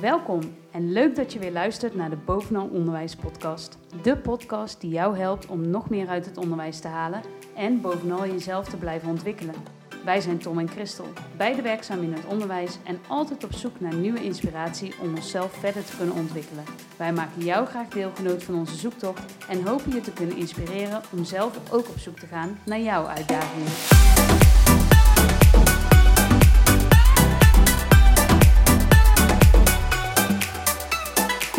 Welkom en leuk dat je weer luistert naar de Bovenal Onderwijs podcast. De podcast die jou helpt om nog meer uit het onderwijs te halen en bovenal jezelf te blijven ontwikkelen. Wij zijn Tom en Christel, beide werkzaam in het onderwijs en altijd op zoek naar nieuwe inspiratie om onszelf verder te kunnen ontwikkelen. Wij maken jou graag deelgenoot van onze zoektocht en hopen je te kunnen inspireren om zelf ook op zoek te gaan naar jouw uitdagingen.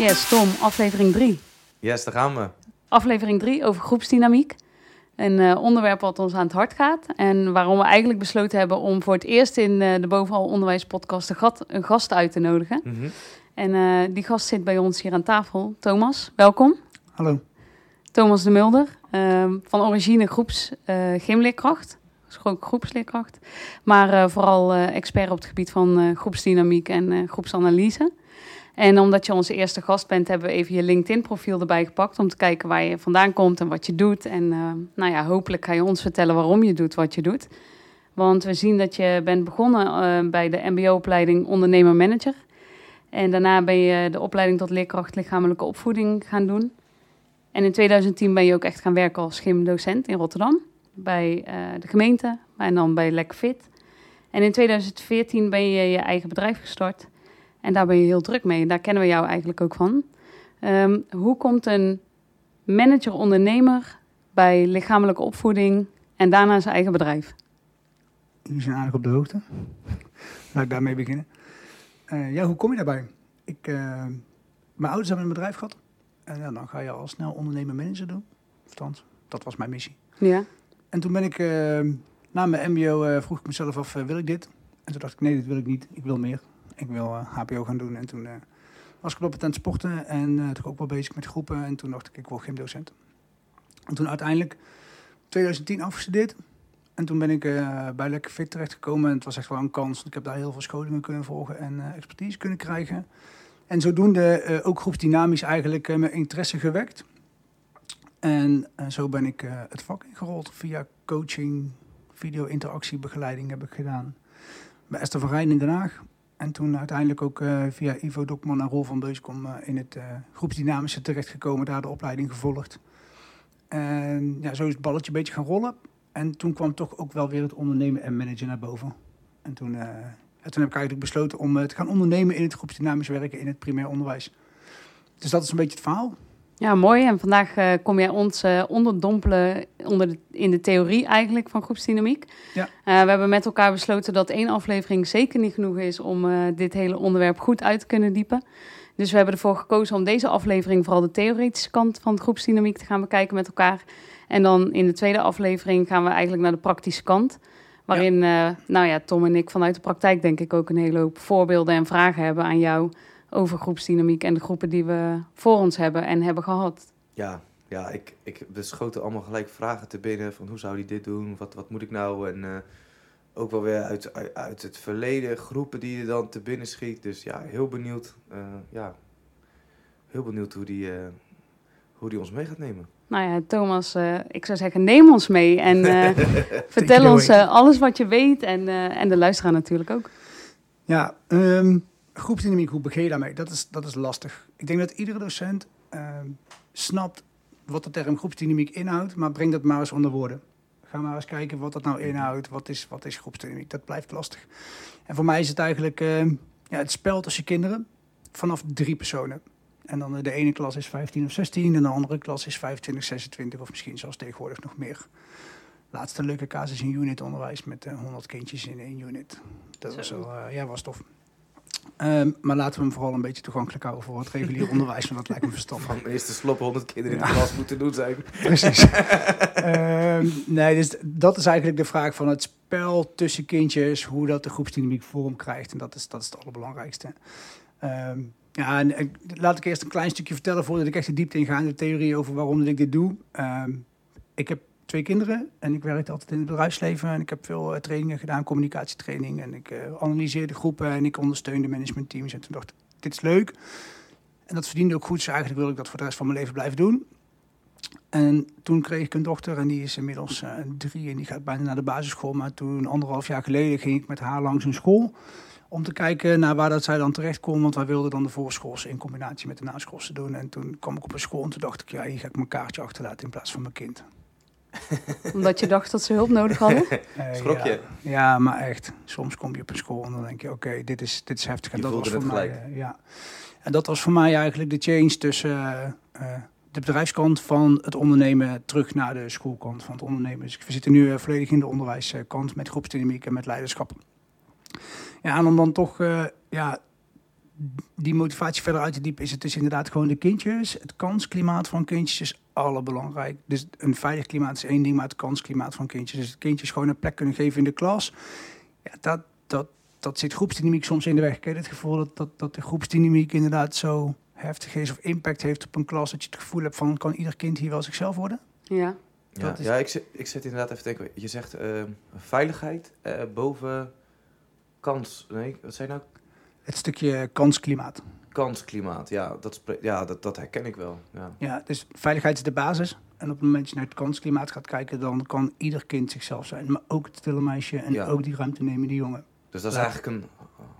Yes, Tom, aflevering 3. Yes, daar gaan we. Aflevering 3 over groepsdynamiek. Een uh, onderwerp wat ons aan het hart gaat. En waarom we eigenlijk besloten hebben om voor het eerst in uh, de Bovenal Onderwijs podcast een, gat, een gast uit te nodigen. Mhm. En uh, die gast zit bij ons hier aan tafel. Thomas, welkom. Hallo. Thomas de Mulder, ehm, van origine groeps gymleerkracht. Dus ook groepsleerkracht. Maar vooral expert op het gebied van groepsdynamiek en groepsanalyse. En omdat je onze eerste gast bent, hebben we even je LinkedIn-profiel erbij gepakt. Om te kijken waar je vandaan komt en wat je doet. En uh, nou ja, hopelijk ga je ons vertellen waarom je doet wat je doet. Want we zien dat je bent begonnen uh, bij de MBO-opleiding ondernemer-manager. En daarna ben je de opleiding tot leerkracht lichamelijke opvoeding gaan doen. En in 2010 ben je ook echt gaan werken als gymdocent in Rotterdam. Bij uh, de gemeente en dan bij Lekker Fit. En in 2014 ben je je eigen bedrijf gestart. En daar ben je heel druk mee. Daar kennen we jou eigenlijk ook van. Um, hoe komt een manager-ondernemer bij lichamelijke opvoeding en daarna zijn eigen bedrijf? Jullie zijn aardig op de hoogte. Laat ik daarmee beginnen. Uh, ja, hoe kom je daarbij? Ik, uh, mijn ouders hebben een bedrijf gehad. En ja, dan ga je al snel ondernemer-manager doen. Althans, dat was mijn missie. Ja. En toen ben ik, uh, na mijn mbo, vroeg ik mezelf af, wil ik dit? En toen dacht ik, nee, dit wil ik niet. Ik wil meer ik wil HBO eh, gaan doen. En toen uh, was ik op het aan het sporten en uh, toen ook wel bezig met groepen. En toen dacht ik, ik word gymdocent. En toen uiteindelijk 2010 afgestudeerd. En toen ben ik bij Lekker Fit terechtgekomen. En het was echt wel een kans. Ik heb daar heel veel scholingen kunnen volgen en expertise kunnen krijgen. En zodoende ook groepsdynamisch eigenlijk mijn interesse gewekt. En zo ben ik het vak ingerold via coaching, video-interactie, begeleiding heb ik gedaan. Bij Esther van Rijn in Den Haag. En toen uiteindelijk ook uh, via Ivo Dokman en Rol van Beuskom uh, in het uh, groepsdynamische terechtgekomen, daar de opleiding gevolgd. En ja, zo is het balletje een beetje gaan rollen. En toen kwam toch ook wel weer het ondernemen en managen naar boven. En toen, en toen heb ik eigenlijk besloten om te gaan ondernemen in het groepsdynamisch werken in het primair onderwijs. Dus dat is een beetje het verhaal. Ja, mooi. En vandaag uh, kom jij ons uh, onderdompelen onder de, in de theorie eigenlijk van groepsdynamiek. Ja. Uh, we hebben met elkaar besloten dat één aflevering zeker niet genoeg is om dit hele onderwerp goed uit te kunnen diepen. Dus we hebben ervoor gekozen om deze aflevering vooral de theoretische kant van groepsdynamiek te gaan bekijken met elkaar. En dan in de tweede aflevering gaan we eigenlijk naar de praktische kant. Waarin, ja. nou ja, Tom en ik vanuit de praktijk denk ik ook een hele hoop voorbeelden en vragen hebben aan jou over groepsdynamiek en de groepen die we voor ons hebben en hebben gehad. Ja, ja ik, ik beschoten allemaal gelijk vragen te binnen van hoe zou die dit doen, wat, wat moet ik nou en uh, ook wel weer uit, uit, uit, het verleden groepen die je dan te binnen schiet. Dus ja, heel benieuwd, uh, ja, heel benieuwd hoe die, uh, hoe die ons mee gaat nemen. Nou ja, Thomas, ik zou zeggen, neem ons mee en vertel ons alles wat je weet en, en de luisteraar natuurlijk ook. Ja, um, groepsdynamiek, hoe begin je daarmee? Dat is, dat is lastig. Ik denk dat iedere docent uh, snapt wat de term groepsdynamiek inhoudt, maar breng dat maar eens onder woorden. Ga maar eens kijken wat dat nou inhoudt. Wat is, wat is groepsdynamiek? Dat blijft lastig. En voor mij is het eigenlijk uh, ja, het spel tussen kinderen vanaf drie personen. En dan de ene klas is 15 of 16 en de andere klas is 25, 26 of misschien zelfs tegenwoordig nog meer. Laatste leuke casus in unit onderwijs met uh, 100 kindjes in één unit. Dat was wel, uh, ja, was tof. Um, maar laten we hem vooral een beetje toegankelijk houden voor het regulier onderwijs, want dat lijkt me verstandig. De eerste slop 100 kinderen in de klas moeten doen zijn. Precies. um, nee, dus dat is eigenlijk de vraag van het spel tussen kindjes, hoe dat de groepsdynamiek vorm krijgt. En dat is, dat is het allerbelangrijkste. Um, ja, en, en, laat ik eerst een klein stukje vertellen voordat ik echt de diepte inga in de theorie over waarom ik dit doe. ik heb twee kinderen en ik werkte altijd in het bedrijfsleven. En ik heb veel uh, trainingen gedaan, communicatietraining. En ik uh, analyseerde groepen en ik ondersteunde managementteams. En toen dacht ik, dit is leuk. En dat verdiende ook goed, dus eigenlijk wil ik dat voor de rest van mijn leven blijven doen. En toen kreeg ik een dochter en die is inmiddels uh, drie en die gaat bijna naar de basisschool. Maar toen, anderhalf jaar geleden, ging ik met haar langs een school Om te kijken naar waar dat zij dan terecht komen. Want wij wilden dan de voorschools in combinatie met de naschoolse doen. En toen kwam ik op een school en toen dacht ik, ja, hier ga ik mijn kaartje achterlaten in plaats van mijn kind. Omdat je dacht dat ze hulp nodig hadden? Schrok ja. je? Ja, maar echt. Soms kom je op een school en dan denk je, oké, dit, is, dit is heftig. En Je dat was voor het mij, gelijk. eh, ja. En dat was voor mij eigenlijk de change tussen eh, eh, de bedrijfskant van het ondernemen terug naar de schoolkant van het ondernemen. Dus we zitten nu volledig in de onderwijskant met groepsdynamiek en met leiderschap. Ja, en om dan toch eh, ja, die motivatie verder uit te diepen, is het dus inderdaad gewoon de kindjes. Het kansklimaat van kindjes is allerbelangrijk. Dus een veilig klimaat is één ding, maar het kansklimaat van kindjes. Dus het kindjes gewoon een plek kunnen geven in de klas. Ja, dat, dat, dat zit groepsdynamiek soms in de weg. Ken je het gevoel dat, dat, dat de groepsdynamiek inderdaad zo heftig is of impact heeft op een klas, dat je het gevoel hebt van, kan ieder kind hier wel zichzelf worden? Ja. Ja, is- ja ik, zit, ik zit inderdaad even te denken. Je zegt ehm, veiligheid eh, boven kans. Nee, wat zei je nou? Het stukje kansklimaat. Kansklimaat. Ja, dat, ja dat, dat herken ik wel. Ja. Ja, dus veiligheid is de basis. En op het moment dat je naar het kansklimaat gaat kijken, dan kan ieder kind zichzelf zijn. Maar ook het stille meisje en Ja. ook die ruimte nemen, die jongen. Dus dat is Ja. eigenlijk een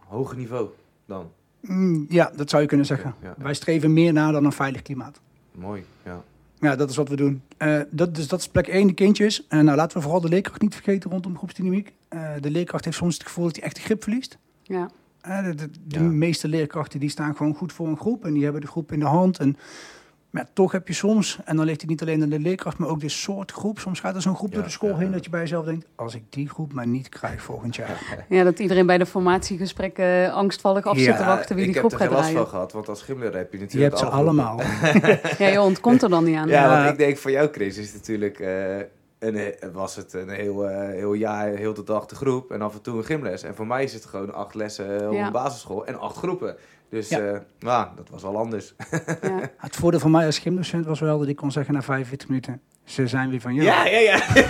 hoger niveau dan. Mm, ja, dat zou je kunnen zeggen. Ja, ja. Wij streven meer naar dan een veilig klimaat. Mooi, ja. Ja, dat is wat we doen. Eh, dat, dus dat is plek 1, de kindjes. En nou, laten we vooral de leerkracht niet vergeten rondom groepsdynamiek. Eh, de leerkracht heeft soms het gevoel dat hij echt de grip verliest. Ja. De de, de Ja. meeste leerkrachten die staan gewoon goed voor een groep en die hebben de groep in de hand. En, maar toch heb je soms, en dan ligt het niet alleen aan de leerkracht, maar ook de soort groep. Soms gaat er zo'n groep Ja, door de school ja, heen ja. dat je bij jezelf denkt, als ik die groep maar niet krijg volgend jaar. ja, dat iedereen bij de formatiegesprekken eh, angstvallig af zit Ja, te wachten wie ik die heb groep er gaat geen last van draaien. gehad, want als gymleraar heb je Je natuurlijk hebt ze allemaal. Ja, je ontkomt er dan niet aan. Ja, Ja. want ik denk voor jou, Chris, is het natuurlijk... eh, een, he- was het een heel, eh, heel jaar, heel de dag de groep en af en toe een gymles. En voor mij is het gewoon acht lessen op Ja. een basisschool en acht groepen. Dus Ja. ja, nou, dat was al anders. Ja. Het voordeel van mij als gymdocent was wel dat ik kon zeggen na 45 minuten, ze zijn weer van jou. Ja, ja, ja.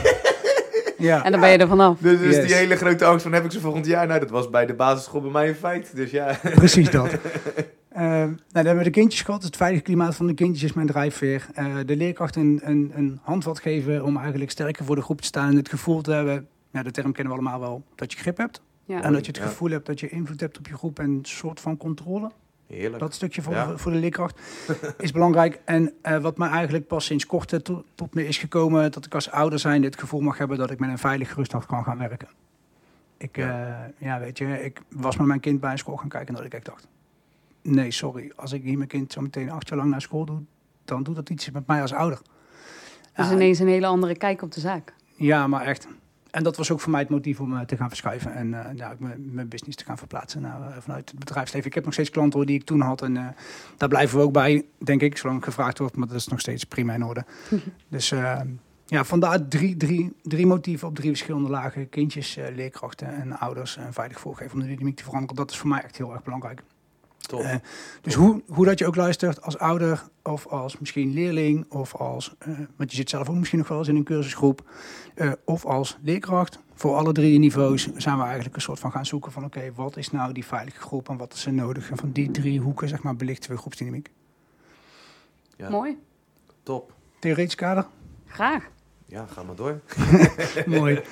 ja. En dan ben je er vanaf. Dus, dus Yes. die hele grote angst van heb ik ze volgend jaar? Nou, dat was bij de basisschool bij mij een feit. Dus ja. Precies dat. Eh, nou, dan hebben we de kindjes gehad. Het veilige klimaat van de kindjes is mijn drijfveer. Eh, de leerkracht een, een, een handvat geven om eigenlijk sterker voor de groep te staan. En het gevoel te hebben, ja, de term kennen we allemaal wel, dat je grip hebt. Ja. en dat je het Ja. gevoel hebt dat je invloed hebt op je groep en een soort van controle. Heerlijk. Dat stukje voor, Ja. voor de leerkracht is belangrijk. En eh, wat mij eigenlijk pas sinds kort to- tot me is gekomen, dat ik als ouder zijn het gevoel mag hebben dat ik met een veilig gerustdag kan gaan werken. Ik, ja, weet je, ik was met mijn kind bij een school gaan kijken en dat ik echt dacht, nee, sorry, als ik hier mijn kind zo meteen acht jaar lang naar school doe, dan doet dat iets met mij als ouder. Dus Ja, ineens een hele andere kijk op de zaak. ja, maar echt. En dat was ook voor mij het motief om eh, te gaan verschuiven en eh, nou, mijn, business te gaan verplaatsen naar, eh, vanuit het bedrijfsleven. Ik heb nog steeds klanten die ik toen had en daar blijven we ook bij, denk ik, zolang ik gevraagd wordt, maar dat is nog steeds prima in orde. dus ja, vandaar drie, drie, drie motieven op drie verschillende lagen. Kindjes, leerkrachten en ouders en veilig voorgeven om de dynamiek te veranderen. Dat is voor mij echt heel erg belangrijk. Top. Eh, dus hoe, hoe dat je ook luistert als ouder of als misschien leerling of als, eh, want je zit zelf ook misschien nog wel eens in een cursusgroep, eh, of als leerkracht. Voor alle drie niveaus zijn we eigenlijk een soort van gaan zoeken van oké, wat is nou die veilige groep en wat is er nodig? En van die drie hoeken zeg maar belichten we groepsdynamiek. Ja, Mooi. top. Theoretisch kader? Graag. Ja, ga maar door. Mooi.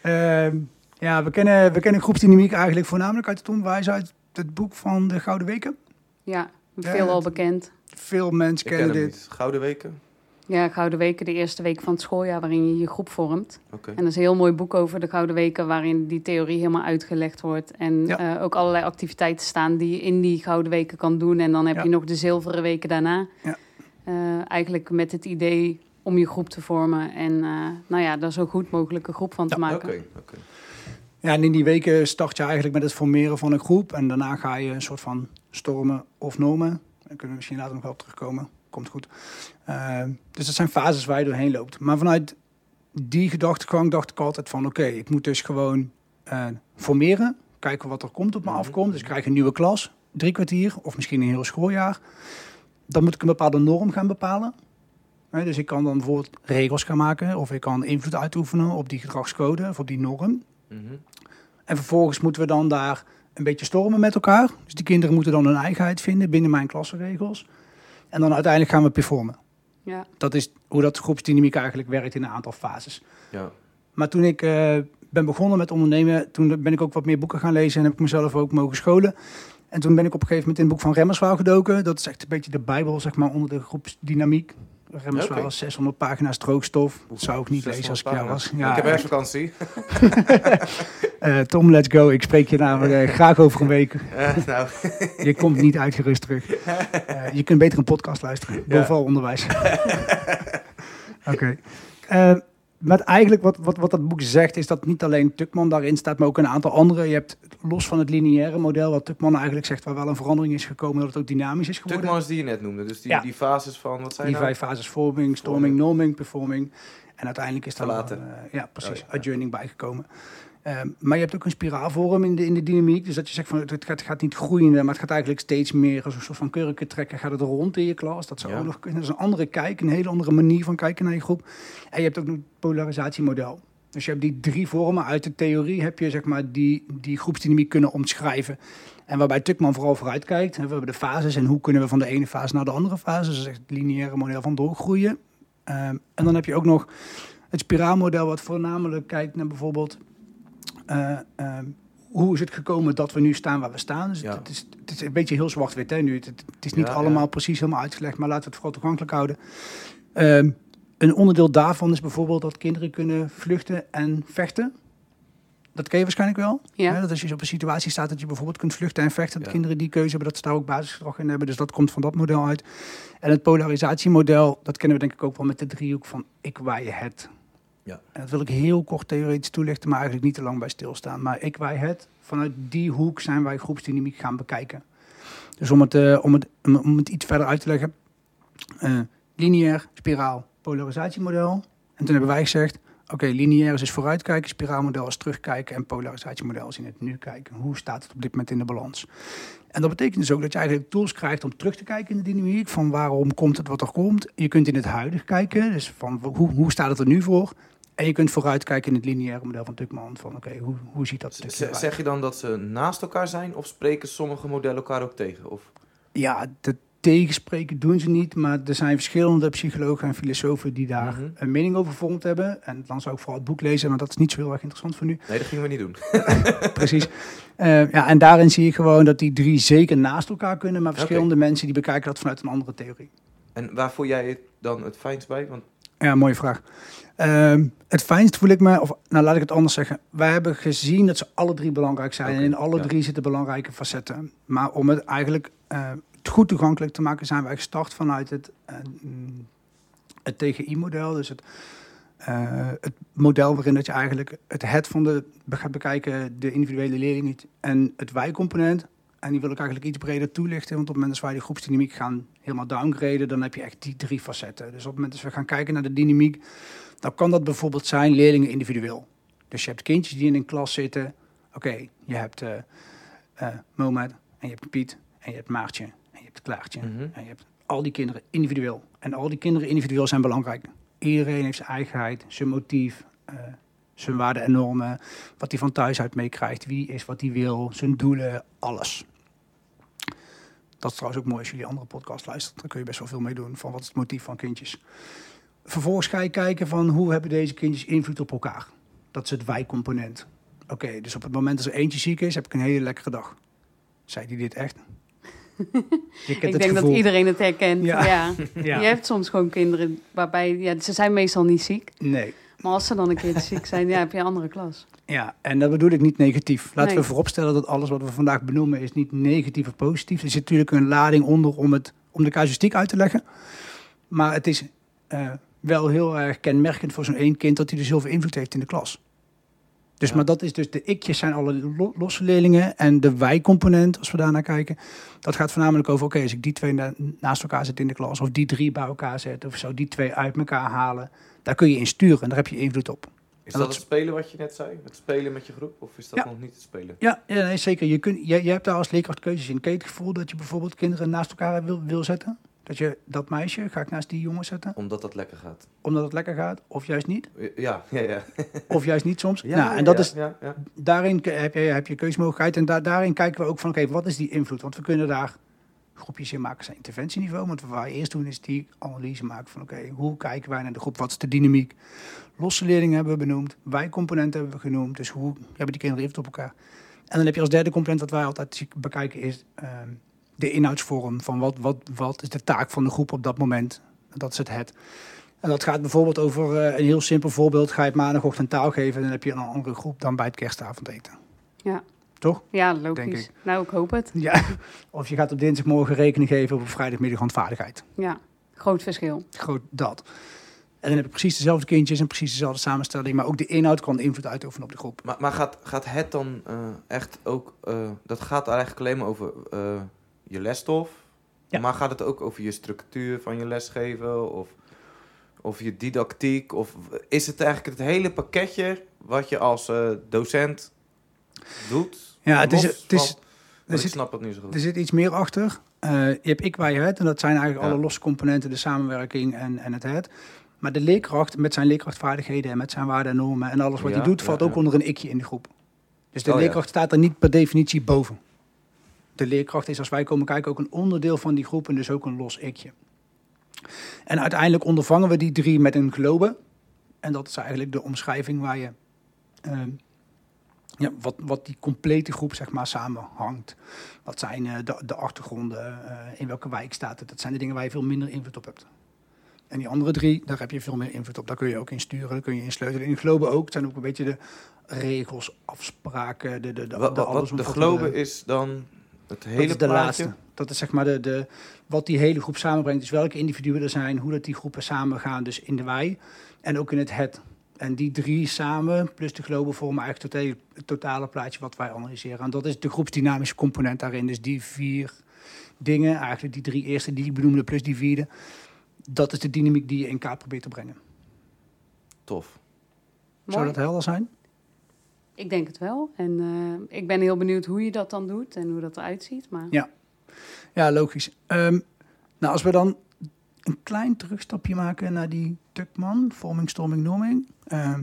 Ehm, ja, we kennen, we kennen groepsdynamiek eigenlijk voornamelijk uit het onderwijs, uit het boek van de Gouden Weken. Ja, Ja, veel al bekend. Veel mensen Ik kennen dit. niet. Gouden weken? Ja, Gouden Weken, de eerste week van het schooljaar waarin je je groep vormt. Oké. En dat is een heel mooi boek over de Gouden Weken waarin die theorie helemaal uitgelegd wordt. En Ja. eh, ook allerlei activiteiten staan die je in die Gouden Weken kan doen. En dan heb Ja. je nog de zilveren weken daarna. Ja. Eh, eigenlijk met het idee om je groep te vormen en eh, nou ja, daar zo goed mogelijk een groep van te Oké, maken. oké. Ja, en in die weken start je eigenlijk met het formeren van een groep. En daarna ga je een soort van stormen of nomen. Daar kunnen we misschien later nog wel op terugkomen. Komt goed. Eh, dus dat zijn fases waar je doorheen loopt. Maar vanuit die gedachtegang dacht ik altijd van... oké, ik moet dus gewoon eh, formeren. Kijken wat er komt op me Mhm. afkomt. Dus ik krijg een nieuwe klas. Drie kwartier of misschien een heel schooljaar. Dan moet ik een bepaalde norm gaan bepalen. Dus ik kan dan bijvoorbeeld regels gaan maken. Of ik kan invloed uitoefenen op die gedragscode of op die norm. Mhm. En vervolgens moeten we dan daar een beetje stormen met elkaar. Dus die kinderen moeten dan hun eigenheid vinden binnen mijn klassenregels. En dan uiteindelijk gaan we performen. Ja. Dat is hoe dat groepsdynamiek eigenlijk werkt in een aantal fases. Ja. Maar toen ik eh, ben begonnen met ondernemen. Toen ben ik ook wat meer boeken gaan lezen en heb ik mezelf ook mogen scholen. En toen ben ik op een gegeven moment in het boek van Remmerswaal gedoken. Dat is echt een beetje de bijbel, zeg maar, onder de groepsdynamiek. Remmerswaal Oké. is 600 pagina's droogstof. Dat zou ik niet lezen als ik jou was. pagina's. ik heb echt. herfstvakantie. Eh, Tom, let's go. Ik spreek je namelijk eh, graag over een week. Nou, Je komt niet uitgerust terug. Eh, je kunt beter een podcast luisteren. Bovenal onderwijs. Oké. Maar eigenlijk wat, wat, wat dat boek zegt, is dat niet alleen Tukman daarin staat, maar ook een aantal andere. Je hebt los van het lineaire model, wat Tukman eigenlijk zegt, waar wel een verandering is gekomen, dat het ook dynamisch is geworden. Tukmans die je net noemde. Dus die, Ja. die fases van, wat zijn Die nou? vijf fases vorming, storming, norming, performing. En uiteindelijk is daar eh, ja, precies, Oh, ja. adjourning bijgekomen. Ehm, maar je hebt ook een spiraalvorm in de, in de dynamiek. Dus dat je zegt van het gaat, niet groeiende, maar het gaat eigenlijk steeds meer als een soort van kurken trekken. Gaat het rond in je klas. Dat zou Ja. ook nog kunnen. Dat is een andere kijk, een hele andere manier van kijken naar je groep. En je hebt ook het polarisatiemodel. Dus je hebt die drie vormen. Uit de theorie heb je zeg maar, die, die groepsdynamiek kunnen omschrijven. En waarbij Tukman vooral vooruit kijkt. We hebben de fases en hoe kunnen we van de ene fase naar de andere fase. Dus echt het lineaire model van doorgroeien. Ehm, en dan heb je ook nog het spiraalmodel, wat voornamelijk kijkt naar bijvoorbeeld. Eh, ehm, hoe is het gekomen dat we nu staan waar we staan? Dus Ja. het, is, het is een beetje heel zwart-wit hè, nu. Het, het- het is niet Ja, allemaal ja. precies helemaal uitgelegd, maar laten we het vooral toegankelijk houden. Ehm, een onderdeel daarvan is bijvoorbeeld dat kinderen kunnen vluchten en vechten. Dat ken je waarschijnlijk wel. Ja. Hè, dat als je op een situatie staat dat je bijvoorbeeld kunt vluchten en vechten. Dat Ja. kinderen die keuze hebben, dat ze daar ook basisgedrag in hebben. Dus dat komt van dat model uit. En het polarisatiemodel, dat kennen we denk ik ook wel met de driehoek van ik, wij, het. Ja. En dat wil ik heel kort theoretisch toelichten, maar eigenlijk niet te lang bij stilstaan. Maar ik, wij, het, vanuit die hoek zijn wij groepsdynamiek gaan bekijken. Dus om het, eh, om het, om, het iets verder uit te leggen. eh, lineair, spiraal, polarisatiemodel. En toen hebben wij gezegd, oké, lineair is dus vooruitkijken, spiraalmodel is terugkijken en polarisatiemodel is in het nu kijken. Hoe staat het op dit moment in de balans? En dat betekent dus ook dat je eigenlijk tools krijgt om terug te kijken in de dynamiek, van waarom komt het wat er komt. Je kunt in het huidige kijken, dus van hoe, hoe staat het er nu voor? En je kunt vooruitkijken in het lineaire model van Tukman, van oké, hoe, hoe ziet dat stukje eruit? Zeg je dan dat ze naast elkaar zijn of spreken sommige modellen elkaar ook tegen? Of, Ja, de tegenspreken doen ze niet, maar er zijn verschillende psychologen en filosofen die daar Mhm. een mening over gevormd hebben. En dan zou ik vooral het boek lezen, maar dat is niet zo heel erg interessant voor nu. nee, dat gingen we niet doen. Precies. Eh, ja, en daarin zie je gewoon dat die drie zeker naast elkaar kunnen, maar verschillende mensen die bekijken dat vanuit een andere theorie. En waar voel jij het dan het fijnst bij? Want Ja, mooie vraag. Ehm, het fijnst voel ik me, of nou laat ik het anders zeggen. Wij hebben gezien dat ze alle drie belangrijk zijn. En in alle ja. drie zitten belangrijke facetten. Maar om het eigenlijk eh, goed toegankelijk te maken, zijn wij gestart vanuit het, mm, het TGI-model. Dus het, eh, het model waarin dat je eigenlijk het het van de gaat bekijken, de individuele leerling en het wij-component. En die wil ik eigenlijk iets breder toelichten. Want op het moment dat wij die groepsdynamiek gaan helemaal downgraden, dan heb je echt die drie facetten. Dus op het moment dat we gaan kijken naar de dynamiek, dan kan dat bijvoorbeeld zijn leerlingen individueel. Dus je hebt kindjes die in een klas zitten. Oké, je hebt eh eh, Mohamed en je hebt Piet en je hebt Maartje en je hebt Klaartje. Mhm. En je hebt al die kinderen individueel. En al die kinderen individueel zijn belangrijk. Iedereen heeft zijn eigenheid, zijn motief, eh, zijn waarden en normen. Wat hij van thuis uit meekrijgt, wie is wat hij wil, zijn doelen, alles. Dat is trouwens ook mooi als jullie andere podcast luistert. Dan kun je best wel veel mee doen van wat is het motief van kindjes. Vervolgens ga je kijken van hoe hebben deze kindjes invloed op elkaar. Dat is het wij-component. Oké, dus op het moment dat er eentje ziek is, heb ik een hele lekkere dag. Zei hij dit echt? Ik denk dat iedereen het herkent. Ja. Ja. Ja. Je hebt soms gewoon kinderen waarbij, ja, ze zijn meestal niet ziek. Nee. Maar als ze dan een keer ziek zijn, ja, heb je een andere klas. Ja, en dat bedoel ik niet negatief. Laten Nee. we vooropstellen dat alles wat we vandaag benoemen is niet negatief of positief. Er zit natuurlijk een lading onder om, het, om de casuïstiek uit te leggen. Maar het is eh, wel heel erg kenmerkend voor zo'n één kind dat hij dus heel veel invloed heeft in de klas. Dus, Ja. maar dat is dus, de ikjes zijn alle lo- losse leerlingen en de wij-component, als we daar naar kijken, dat gaat voornamelijk over, oké, als ik die twee na- naast elkaar zet in de klas, of die drie bij elkaar zet, of zo die twee uit elkaar halen, daar kun je in sturen en daar heb je invloed op. Is dat dat het spelen wat je net zei? Het spelen met je groep? Of is dat Ja. nog niet het spelen? Ja, ja nee, zeker. Je, kunt, je, je hebt daar als leerkracht keuzes in. Je het gevoel dat je bijvoorbeeld kinderen naast elkaar wil, wil zetten? Dat je dat meisje, ga ik naast die jongen zetten, Omdat dat lekker gaat. omdat het lekker gaat? Of juist niet? Ja, ja, ja. Of juist niet soms? ja nou, en dat is, daarin heb je, heb je keuzemogelijkheid. En da- daarin kijken we ook van, oké, wat is die invloed? Want we kunnen daar groepjes inmaken aan interventieniveau. Want wat wij eerst doen is die analyse maken van oké, hoe kijken wij naar de groep? Wat is de dynamiek? Losse leerlingen hebben we benoemd, wij-componenten hebben we genoemd. Dus hoe hebben die kinderen invloed op elkaar? En dan heb je als derde component wat wij altijd bekijken is ehm, de inhoudsvorm. Van wat, wat, wat is de taak van de groep op dat moment? Dat is het het. En dat gaat bijvoorbeeld over eh, een heel simpel voorbeeld. Ga je maandagochtend taal geven en dan heb je een andere groep dan bij het kerstavondeten. Ja. Toch? Ja, Denk logisch. ik. Nou, ik hoop het. Ja. Of je gaat op dinsdagmorgen rekening geven op een vrijdagmiddag handvaardigheid. Ja, groot verschil. Groot dat. En dan heb je precies dezelfde kindjes en precies dezelfde samenstelling. Maar ook de inhoud kan invloed uitoefenen op de groep. Maar, maar gaat, gaat het dan eh, echt ook... eh, dat gaat eigenlijk alleen maar over eh, je lesstof? Ja. Maar gaat het ook over je structuur van je lesgeven? Of, of je didactiek? Of is het eigenlijk het hele pakketje wat je als eh, docent doet? Ja, het is- het is- er zit- snap het niet zo goed. Er zit iets meer achter. Eh, je hebt ik, wij, het. En dat zijn eigenlijk Ja. alle losse componenten. De samenwerking en, en het het. Maar de leerkracht met zijn leerkrachtvaardigheden en met zijn waarden en normen en alles wat Ja, hij doet, valt ook onder een ikje in de groep. Dus de Oh, leerkracht staat er niet per definitie boven. De leerkracht is als wij komen kijken ook een onderdeel van die groep en dus ook een los ikje. En uiteindelijk ondervangen we die drie met een globe. En dat is eigenlijk de omschrijving waar je, ehm, ja, wat, wat die complete groep zeg maar samenhangt. Wat zijn eh, de, de achtergronden, eh, in welke wijk staat het. Dat zijn de dingen waar je veel minder invloed op hebt. En die andere drie, daar heb je veel meer invloed op. Daar kun je ook in sturen, daar kun je in sleutelen. In globe ook. Het zijn ook een beetje de regels, afspraken, de, de, de, Wat, de wat, wat de globe is dan het hele dat is de plaatje? laatste. Dat is zeg maar de, de, wat die hele groep samenbrengt. Dus welke individuen er zijn, hoe dat die groepen samengaan. Dus in de wij en ook in het het. En die drie samen, plus de globe, vormen eigenlijk het, hele- het totale plaatje wat wij analyseren. En dat is de groepsdynamische component daarin. Dus die vier dingen, eigenlijk die drie eerste die ik benoemde, plus die vierde. Dat is de dynamiek die je in kaart probeert te brengen. Tof. Zou dat helder zijn? Ik denk het wel. En eh, ik ben heel benieuwd hoe je dat dan doet en hoe dat eruit ziet. Maar Ja. Ja, logisch. Ehm, nou, als we dan een klein terugstapje maken naar die Tukman, vorming, storming, norming. ehm,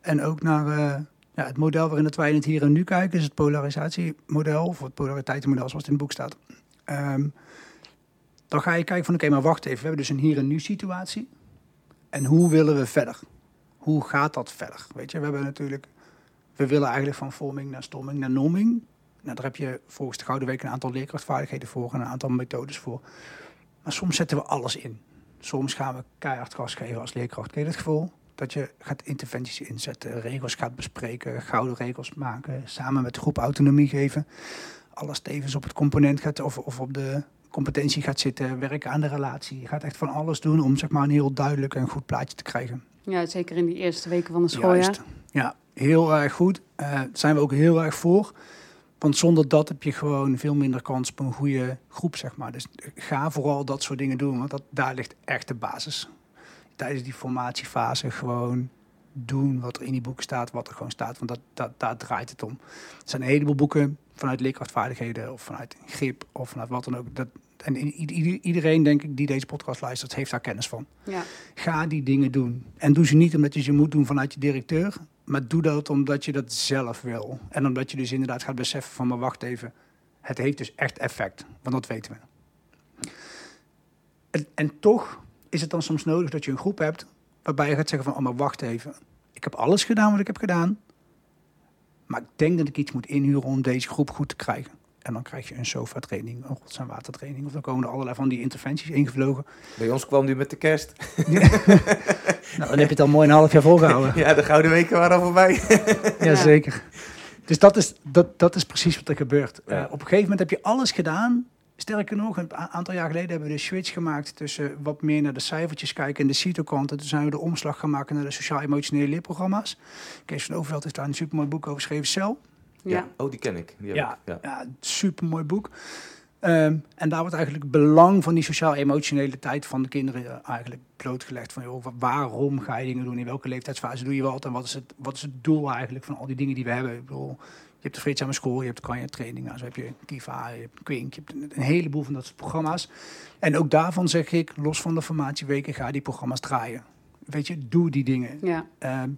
en ook naar eh, ja, het model waarin dat wij in het hier en nu kijken, is het polarisatiemodel, of het polariteitenmodel zoals het in het boek staat. Ehm, dan ga je kijken van, oké, maar wacht even, we hebben dus een hier en nu situatie. En hoe willen we verder? Hoe gaat dat verder? Weet je, we hebben natuurlijk, we willen eigenlijk van vorming naar storming naar norming. Nou, daar heb je volgens de Gouden Week een aantal leerkrachtvaardigheden voor en een aantal methodes voor. Maar soms zetten we alles in. Soms gaan we keihard gas geven als leerkracht. Ken je dat gevoel? Dat je gaat interventies inzetten, regels gaat bespreken, gouden regels maken, samen met de groep autonomie geven. Alles tevens op het component gaat of, of op de competentie gaat zitten, werken aan de relatie. Je gaat echt van alles doen om zeg maar, een heel duidelijk en goed plaatje te krijgen. ja, zeker in die eerste weken van het schooljaar. Juist. Ja, heel erg goed. Daar zijn we ook heel erg voor. Want zonder dat heb je gewoon veel minder kans op een goede groep, zeg maar. Dus ga vooral dat soort dingen doen, want dat, daar ligt echt de basis. Tijdens die formatiefase gewoon doen wat er in die boeken staat, wat er gewoon staat. Want dat, dat, daar draait het om. Er zijn een heleboel boeken vanuit leerkrachtvaardigheden of vanuit grip of vanuit wat dan ook. Dat, en iedereen, denk ik, die deze podcast luistert, heeft daar kennis van. Ja. Ga die dingen doen. En doe ze niet omdat je ze moet doen vanuit je directeur. Maar doe dat omdat je dat zelf wil. En omdat je dus inderdaad gaat beseffen van, maar wacht even. Het heeft dus echt effect. Want dat weten we. En, en toch is het dan soms nodig dat je een groep hebt... waarbij je gaat zeggen van, oh maar wacht even. Ik heb alles gedaan wat ik heb gedaan. Maar ik denk dat ik iets moet inhuren om deze groep goed te krijgen. En dan krijg je een sofa-training, een rots- en watertraining. Of dan komen er allerlei van die interventies ingevlogen. Bij ons kwam die met de kerst. Nou, dan heb je het al mooi een half jaar volgehouden. Ja, de gouden weken waren al voorbij. Jazeker. Dus dat is, dat, dat is precies wat er gebeurt. Ja. Eh, op een gegeven moment heb je alles gedaan. Sterker nog, een aantal jaar geleden hebben we de switch gemaakt tussen wat meer naar de cijfertjes kijken en de CITO-kant. En toen zijn we de omslag gemaakt naar de sociaal-emotionele leerprogramma's. Kees van Overveld heeft daar een supermooi boek over geschreven, Cel. Ja. Oh, die ken ik. Die Ja. ik. Ja. Ja, supermooi boek. Ehm, en daar wordt eigenlijk het belang van die sociaal-emotionele tijd van de kinderen eh, eigenlijk blootgelegd. Van joh, wa- waarom ga je dingen doen? In welke leeftijdsfase doe je wat? En wat is het, wat is het doel eigenlijk van al die dingen die we hebben? Ik bedoel, je hebt de vreedzame school, je hebt de Kanja training, nou, zo heb je Kiva, je hebt Quink, je hebt een, heleboel van dat soort programma's. En ook daarvan zeg ik, los van de formatieweken, ga die programma's draaien. Weet je, doe die dingen. Ja. Ehm,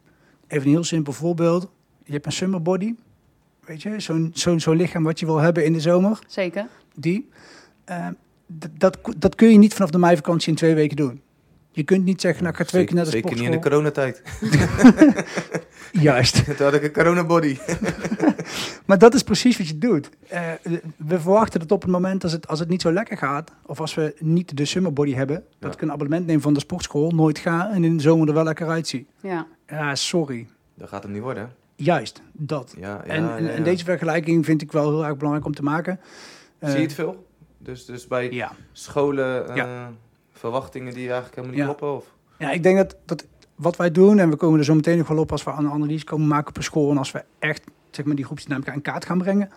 even een heel simpel voorbeeld. Je hebt een summer body. Weet je, zo'n zo'n zo'n lichaam wat je wil hebben in de zomer. zeker. Die. Ehm, d- dat, dat kun je niet vanaf de meivakantie in twee weken doen. Je kunt niet zeggen, nou ik ga twee keer naar de Zeker niet in sportschool. de coronatijd. Juist. Toen had ik een coronabody. Maar dat is precies wat je doet. Eh, we verwachten dat op het moment als het, als het niet zo lekker gaat, of als we niet de summerbody hebben, dat ik een abonnement neem van de sportschool, nooit ga en in de zomer er wel lekker uitzie. Ja. Ja, sorry. Dat gaat hem niet worden. Juist, dat. Ja, ja, en, ja, deze vergelijking vind ik wel heel erg belangrijk om te maken. Eh, Zie je het veel? Dus, dus bij scholen eh, verwachtingen die eigenlijk helemaal niet kloppen? Of? ja, ik denk dat, dat wat wij doen, en we komen er zo meteen nog wel op als we een analyse komen maken per school, en als we echt zeg maar, die groepsdynamica in kaart gaan brengen,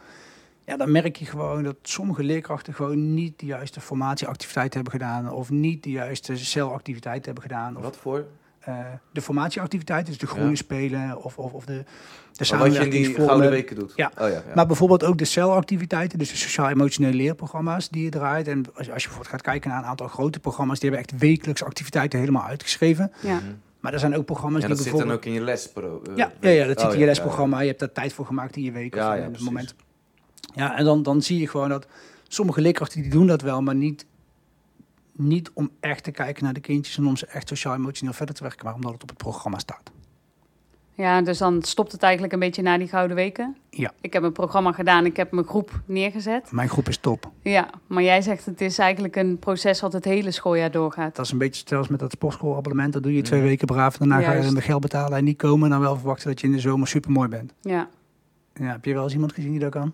ja, dan merk je gewoon dat sommige leerkrachten gewoon niet de juiste formatieactiviteiten hebben gedaan, of niet de juiste celactiviteiten hebben gedaan. Of Wat voor? Eh, de formatieactiviteiten, dus de groene Ja. spelen, of, of, of de, de Oh, wat je in die samenwerkingsvormen. gouden weken doet? Ja. Oh, ja, ja. Maar bijvoorbeeld ook de celactiviteiten, dus de sociaal-emotionele leerprogramma's die je draait. En als, als je bijvoorbeeld gaat kijken naar een aantal grote programma's, die hebben echt wekelijks activiteiten helemaal uitgeschreven. Ja. Mhm. Maar er zijn ook programma's Ja, die dat zit dan bijvoorbeeld... ook in je lespro. eh, Ja, ja, ja, dat zit oh, in je ja, lesprogramma. Je hebt daar tijd voor gemaakt in je week Ja, of ja, in het moment. Ja, en dan, dan zie je gewoon dat sommige leerkrachten die doen dat wel, maar niet, niet om echt te kijken naar de kindjes en om ze echt sociaal-emotioneel verder te werken, maar omdat het op het programma staat. ja, dus dan stopt het eigenlijk een beetje na die gouden weken. Ja. Ik heb een programma gedaan, ik heb mijn groep neergezet. Mijn groep is top. Ja, maar jij zegt het is eigenlijk een proces wat het hele schooljaar doorgaat. Dat is een beetje zelfs met dat sportschoolabonnement. Dat doe je twee weken braaf. Daarna ga je met geld betalen en niet komen. En dan wel verwachten dat je in de zomer super mooi bent. Ja, Ja, heb je wel eens iemand gezien die dat kan?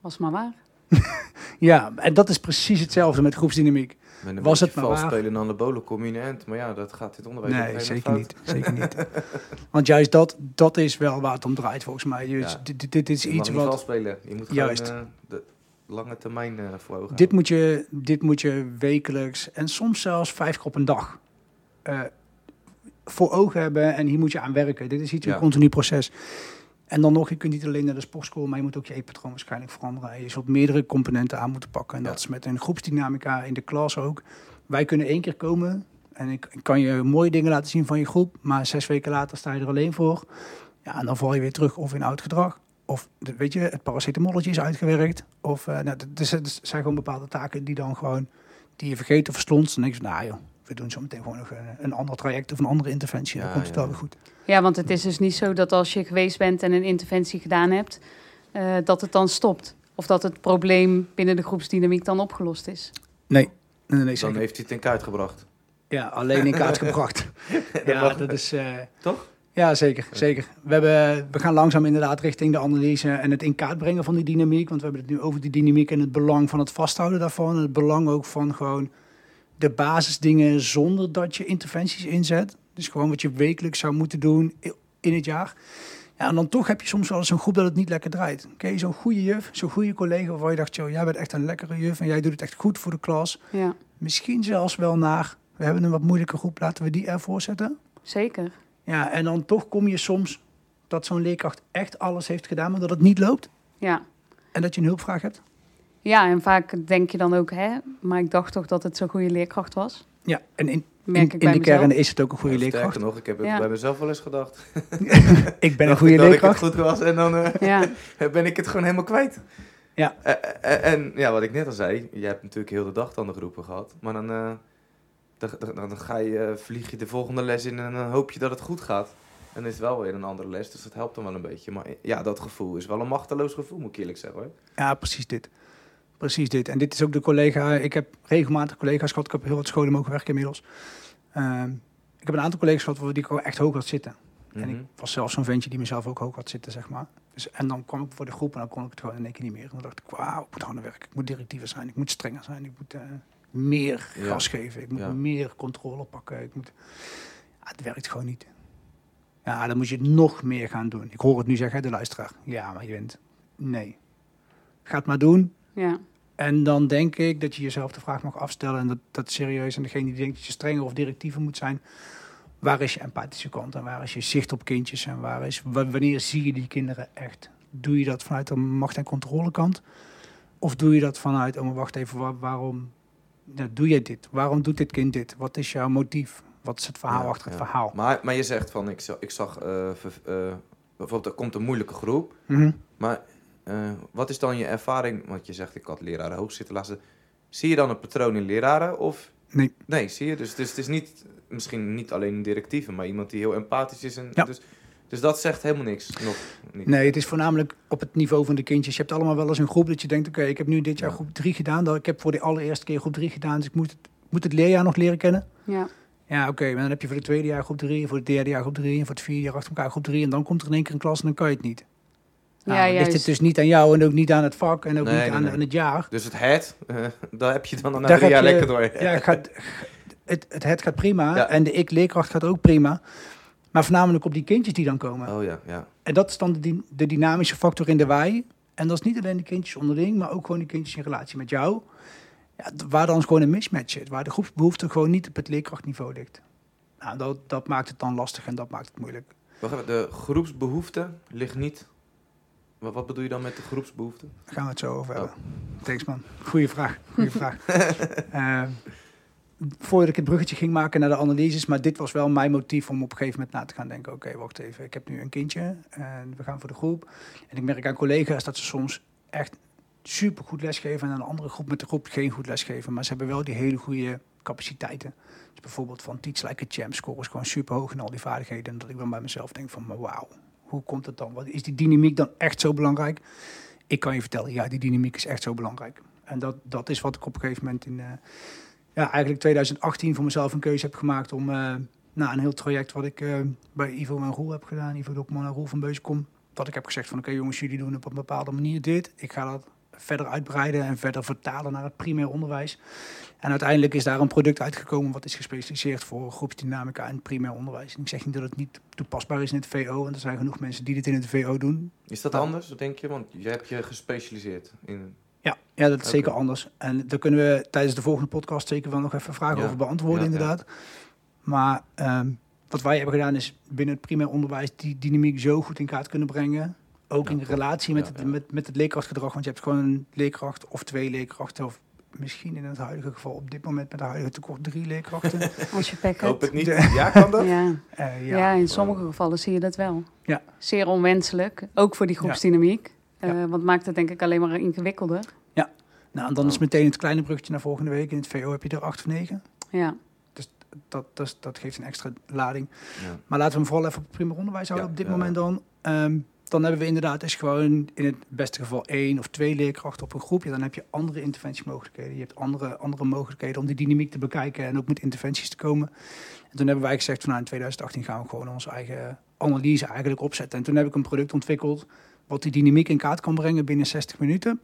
was maar waar. Ja, en dat is precies hetzelfde met groepsdynamiek. Met een Was het maar vals spelen aan de bolen kom je. Maar ja, dat gaat dit onderwijs Nee, zeker niet. Zeker niet. Want juist dat, dat is wel waar het om draait volgens mij. Dus Ja. dit, dit, is Je iets vals wat... spelen. Je moet Juist. gewoon eh, de lange termijn eh, voor ogen Dit moet, je, dit moet je wekelijks en soms zelfs vijf keer op een dag eh, voor ogen hebben. En hier moet je aan werken. Dit is iets Ja. een continu proces. En dan nog, je kunt niet alleen naar de sportschool, maar je moet ook je eetpatroon waarschijnlijk veranderen. En je zult meerdere componenten aan moeten pakken. En Ja. dat is met een groepsdynamica in de klas ook. Wij kunnen één keer komen en ik, ik kan je mooie dingen laten zien van je groep, maar zes weken later sta je er alleen voor. Ja, en dan val je weer terug of in oud gedrag. Of weet je, het paracetamolletje is uitgewerkt. Of uh, nou, er zijn gewoon bepaalde taken die dan gewoon die je vergeten of verslond. Dan denk je, van, nou joh, we doen zo meteen gewoon nog een, een ander traject of een andere interventie. Ja, dan komt het ja. wel weer goed. Ja, want het is dus niet zo dat als je geweest bent en een interventie gedaan hebt, eh, dat het dan stopt. Of dat het probleem binnen de groepsdynamiek dan opgelost is. Nee, nee, nee, Dan heeft hij het in kaart gebracht. Ja, alleen in kaart gebracht. ja, dat is... eh, Toch? Ja, zeker. zeker. We, hebben, we gaan langzaam inderdaad richting de analyse en het in kaart brengen van die dynamiek. Want we hebben het nu over die dynamiek en het belang van het vasthouden daarvan. En het belang ook van gewoon de basisdingen zonder dat je interventies inzet. Dus gewoon wat je wekelijks zou moeten doen in het jaar. Ja, en dan toch heb je soms wel eens een groep dat het niet lekker draait. Je zo'n goede juf, zo'n goede collega waarvan je dacht, joh, jij bent echt een lekkere juf en jij doet het echt goed voor de klas. Ja, Misschien zelfs wel naar, we hebben een wat moeilijke groep, laten we die ervoor zetten. zeker. Ja, en dan toch kom je soms dat zo'n leerkracht echt alles heeft gedaan, maar dat het niet loopt. Ja. En dat je een hulpvraag hebt. Ja, en vaak denk je dan ook, hè, maar ik dacht toch dat het zo'n goede leerkracht was. Ja, en in, in, de kern is het ook een goede Ja, leerkracht. Sterker nog, ik heb het Ja. bij mezelf wel eens gedacht. Ik ben een goede ik dat leerkracht. ik het goed was en dan eh, Ja, ben ik het gewoon helemaal kwijt. Ja. Eh, eh, en ja, wat ik net al zei, je hebt natuurlijk heel de dag dan de groepen gehad. Maar dan, eh, dan, dan, dan ga je, vlieg je de volgende les in en dan hoop je dat het goed gaat. En dan is het wel weer een andere les, dus dat helpt dan wel een beetje. Maar ja, dat gevoel is wel een machteloos gevoel, moet ik eerlijk zeggen hoor. Ja, precies dit. Precies dit. En dit is ook de collega. Ik heb regelmatig collega's gehad. Ik heb heel wat scholen mogen werken inmiddels. Ehm, ik heb een aantal collega's gehad waar die ik echt hoog had zitten. En Mhm. ik was zelf zo'n ventje die mezelf ook hoog had zitten, zeg maar. Dus, en dan kwam ik voor de groep en dan kon ik het gewoon in één keer niet meer. En dan dacht ik, wauw, ik moet harder werken. Ik moet directiever zijn. Ik moet strenger zijn. Ik moet eh, meer Ja. gas geven. Ik moet Ja. meer controle pakken. Ik moet... Ja, het werkt gewoon niet. Ja, dan moet je nog meer gaan doen. Ik hoor het nu zeggen, de luisteraar. Ja, maar je bent... Nee. Ga het maar doen. Ja, En dan denk ik dat je jezelf de vraag mag afstellen. En dat, dat serieus. En degene die denkt dat je strenger of directiever moet zijn. Waar is je empathische kant? En waar is je zicht op kindjes? En waar is, wa- wanneer zie je die kinderen echt? Doe je dat vanuit de macht- en controlekant? Of doe je dat vanuit, oh maar wacht even, waar- waarom ja, doe je dit? Waarom doet dit kind dit? Wat is jouw motief? Wat is het verhaal Ja, achter het ja. verhaal? Maar, maar je zegt van, ik zag, ik zag eh, ver- eh, bijvoorbeeld er komt een moeilijke groep. Mhm. Maar eh, wat is dan je ervaring? Want je zegt, ik had leraren hoog zitten laatst. Zie je dan een patroon in leraren? Of... Nee. Nee, zie je. Dus, dus het is niet, misschien niet alleen een directieve, maar iemand die heel empathisch is. En, Ja. dus, dus dat zegt helemaal niks. Nog niet. Nee, het is voornamelijk op het niveau van de kindjes. Je hebt allemaal wel eens een groep dat je denkt, oké, ik heb nu dit jaar Ja. groep 3 gedaan. Dat, ik heb voor de allereerste keer groep 3 gedaan, dus ik moet het, moet het leerjaar nog leren kennen. Ja. Ja, oké, maar dan heb je voor het tweede jaar groep 3, voor het derde jaar groep 3 en voor het vierde jaar achter elkaar groep 3. En dan komt er in één keer een klas en dan kan je het niet. Nou, Ja, ligt het dus niet aan jou en ook niet aan het vak en ook Nee, niet nee, aan, nee. aan het jaar. Dus het het, eh, daar heb je dan na Daar drie jaar je- lekker door. Ja, het, gaat, het, het, het gaat prima Ja. en de ik-leerkracht gaat ook prima. Maar voornamelijk op die kindjes die dan komen. Oh ja, ja. En dat is dan de, dy- de dynamische factor in de waai. En dat is niet alleen de kindjes onderling, maar ook gewoon de kindjes in relatie met jou. Ja, waar dan gewoon een mismatch zit, waar de groepsbehoefte gewoon niet op het leerkrachtniveau ligt. Nou, dat, dat maakt het dan lastig en dat maakt het moeilijk. Wacht even, de groepsbehoefte ligt niet... Wat, wat bedoel je dan met de groepsbehoefte? Daar gaan we het zo over Oh. Thanks man. Goeie vraag. Goeie vraag. Eh, voordat ik het bruggetje ging maken naar de analyses, maar dit was wel mijn motief om op een gegeven moment na te gaan denken, oké, wacht even, ik heb nu een kindje en we gaan voor de groep. En ik merk aan collega's dat ze soms echt super goed lesgeven en aan een andere groep met de groep geen goed lesgeven, maar ze hebben wel die hele goede capaciteiten. Dus bijvoorbeeld van Teach Like a Champ score is gewoon super hoog in al die vaardigheden. En dat ik dan bij mezelf denk van, maar wauw, hoe komt het dan? Is die dynamiek dan echt zo belangrijk? Ik kan je vertellen, ja, die dynamiek is echt zo belangrijk. En dat, dat is wat ik op een gegeven moment in, eh, ja, eigenlijk 2018 voor mezelf een keuze heb gemaakt om, na een heel traject wat ik eh, bij Ivo en Roel heb gedaan, Ivo Dokman en Roel van Beuskom, dat ik heb gezegd van, oké jongens, jullie doen op een bepaalde manier dit. Ik ga dat verder uitbreiden en verder vertalen naar het primair onderwijs. En uiteindelijk is daar een product uitgekomen wat is gespecialiseerd voor groepsdynamica en primair onderwijs. En ik zeg niet dat het niet toepasbaar is in het VO, want er zijn genoeg mensen die dit in het VO doen. Is dat anders, denk je? Want jij hebt je gespecialiseerd in... Ja, ja dat is zeker anders. En daar kunnen we tijdens de volgende podcast zeker wel nog even vragen Ja. over beantwoorden, Ja, ja. inderdaad. Maar ehm, wat wij hebben gedaan is binnen het primair onderwijs die dynamiek zo goed in kaart kunnen brengen. Ook in relatie met, het. Met, met het leerkrachtgedrag. Want je hebt gewoon een leerkracht of twee leerkrachten. Of misschien in het huidige geval op dit moment met de huidige tekort drie leerkrachten. Als je pek Ik hoop hebt. het niet. De- Ja, kan dat? Ja. Eh, Ja. ja. in sommige gevallen zie je dat wel. Ja. Zeer onwenselijk, ook voor die groepsdynamiek. Ja. Eh, want maakt het denk ik alleen maar ingewikkelder. Nou, en dan is meteen het kleine bruggetje naar volgende week. In het VO heb je er acht of negen. Ja, Dat, dat, is- dat geeft een extra lading. Ja. Maar laten we hem vooral even op het primair onderwijs houden Ja, op dit ja, moment dan. Ehm, dan hebben we inderdaad is gewoon in het beste geval één of twee leerkrachten op een groep. Ja, dan heb je andere interventiemogelijkheden. Je hebt andere, andere mogelijkheden om die dynamiek te bekijken en ook met interventies te komen. En toen hebben wij gezegd van nou, in 2018 gaan we gewoon onze eigen analyse eigenlijk opzetten. En toen heb ik een product ontwikkeld wat die dynamiek in kaart kan brengen binnen 60 minuten.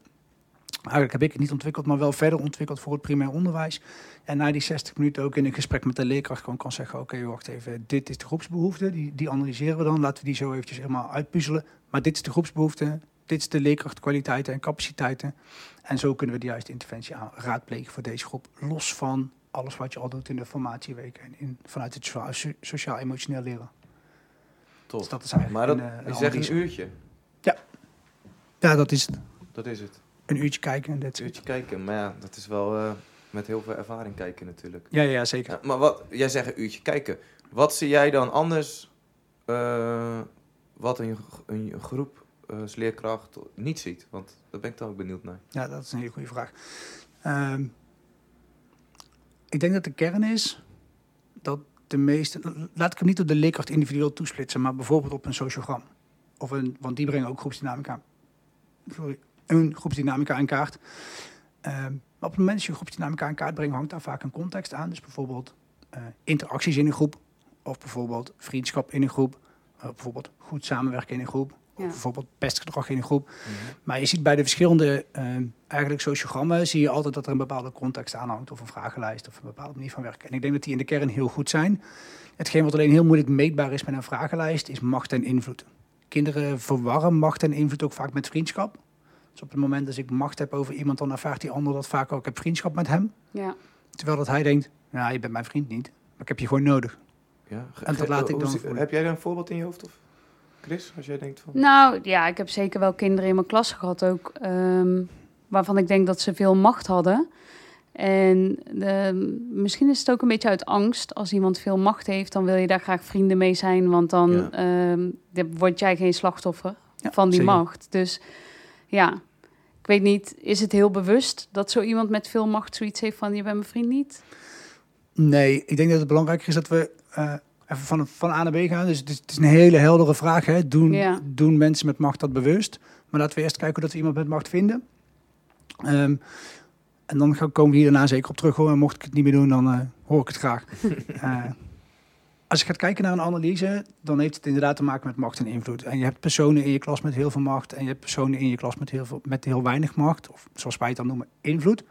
Eigenlijk heb ik het niet ontwikkeld, maar wel verder ontwikkeld voor het primair onderwijs. En na die 60 minuten ook in een gesprek met de leerkracht gewoon kan zeggen... oké, wacht even, dit is de groepsbehoefte, die, die analyseren we dan. Laten we die zo eventjes helemaal uitpuzzelen. Maar dit is de groepsbehoefte, dit is de leerkrachtkwaliteiten en capaciteiten. En zo kunnen we de juiste interventie aan raadplegen voor deze groep. Los van alles wat je al doet in de formatieweek en in, vanuit het socia- so- sociaal-emotioneel leren. Top. Dus dat is eigenlijk Maar dat, een, eh, een analyse. een uurtje. Ja, dat is het. Dat is het. Een uurtje kijken en dat Een uurtje kijken. Maar ja, dat is wel eh, met heel veel ervaring kijken natuurlijk. Ja, ja, zeker. Ja, maar wat, jij zegt een uurtje kijken. Wat zie jij dan anders eh, wat een, een, groep eh, leerkracht niet ziet? Want daar ben ik dan ook benieuwd naar. Ja, dat is een hele goede vraag. Ehm, ik denk dat de kern is dat de meeste... Laat ik hem niet op de leerkracht individueel toesplitsen, maar bijvoorbeeld op een sociogram. Of een, want die brengen ook groepsdynamica. Sorry, een groepsdynamica in kaart. Ehm, maar op het moment dat je een groepsdynamica in kaart brengt, hangt daar vaak een context aan. Dus bijvoorbeeld eh, interacties in een groep. Of bijvoorbeeld vriendschap in een groep. eh, bijvoorbeeld goed samenwerken in een groep. Ja. Of bijvoorbeeld pestgedrag in een groep. Maar je ziet bij de verschillende eh, eigenlijk sociogrammen zie je altijd dat er een bepaalde context aan hangt. Of een vragenlijst of een bepaalde manier van werken. En ik denk dat die in de kern heel goed zijn. Hetgeen wat alleen heel moeilijk meetbaar is met een vragenlijst is macht en invloed. Kinderen verwarren macht en invloed ook vaak met vriendschap. Dus op het moment dat ik macht heb over iemand, dan ervaart die ander dat vaak ook. Ik heb vriendschap met hem. ja. Terwijl dat hij denkt, nou je bent mijn vriend niet. Maar ik heb je gewoon nodig. Ja. ge- En dat laat ik dan voelen. Heb jij daar een voorbeeld in je hoofd? Of Chris, als jij denkt van... Nou ja, ik heb zeker wel kinderen in mijn klas gehad ook. ehm, waarvan ik denk dat ze veel macht hadden. En ehm, misschien is het ook een beetje uit angst. Als iemand veel macht heeft, dan wil je daar graag vrienden mee zijn. Want dan Ja. ehm, dan word jij geen slachtoffer Ja, van die zeker. macht. Dus ja, Ik weet niet, is het heel bewust dat zo iemand met veel macht zoiets heeft van je bent mijn vriend niet? Nee, ik denk dat het belangrijker is dat we eh, even van, van A naar B gaan. Dus het is, het is een hele heldere vraag. Hè? Doen, Ja. doen mensen met macht dat bewust? Maar laten we eerst kijken dat we iemand met macht vinden. Ehm, en dan gaan, komen we hier daarna zeker op terug. Hoor. En mocht ik het niet meer doen, dan eh, hoor ik het graag. Eh, als je gaat kijken naar een analyse, dan heeft het inderdaad te maken met macht en invloed. En je hebt personen in je klas met heel veel macht. En je hebt personen in je klas met heel, veel, met heel weinig macht. Of zoals wij het dan noemen, invloed.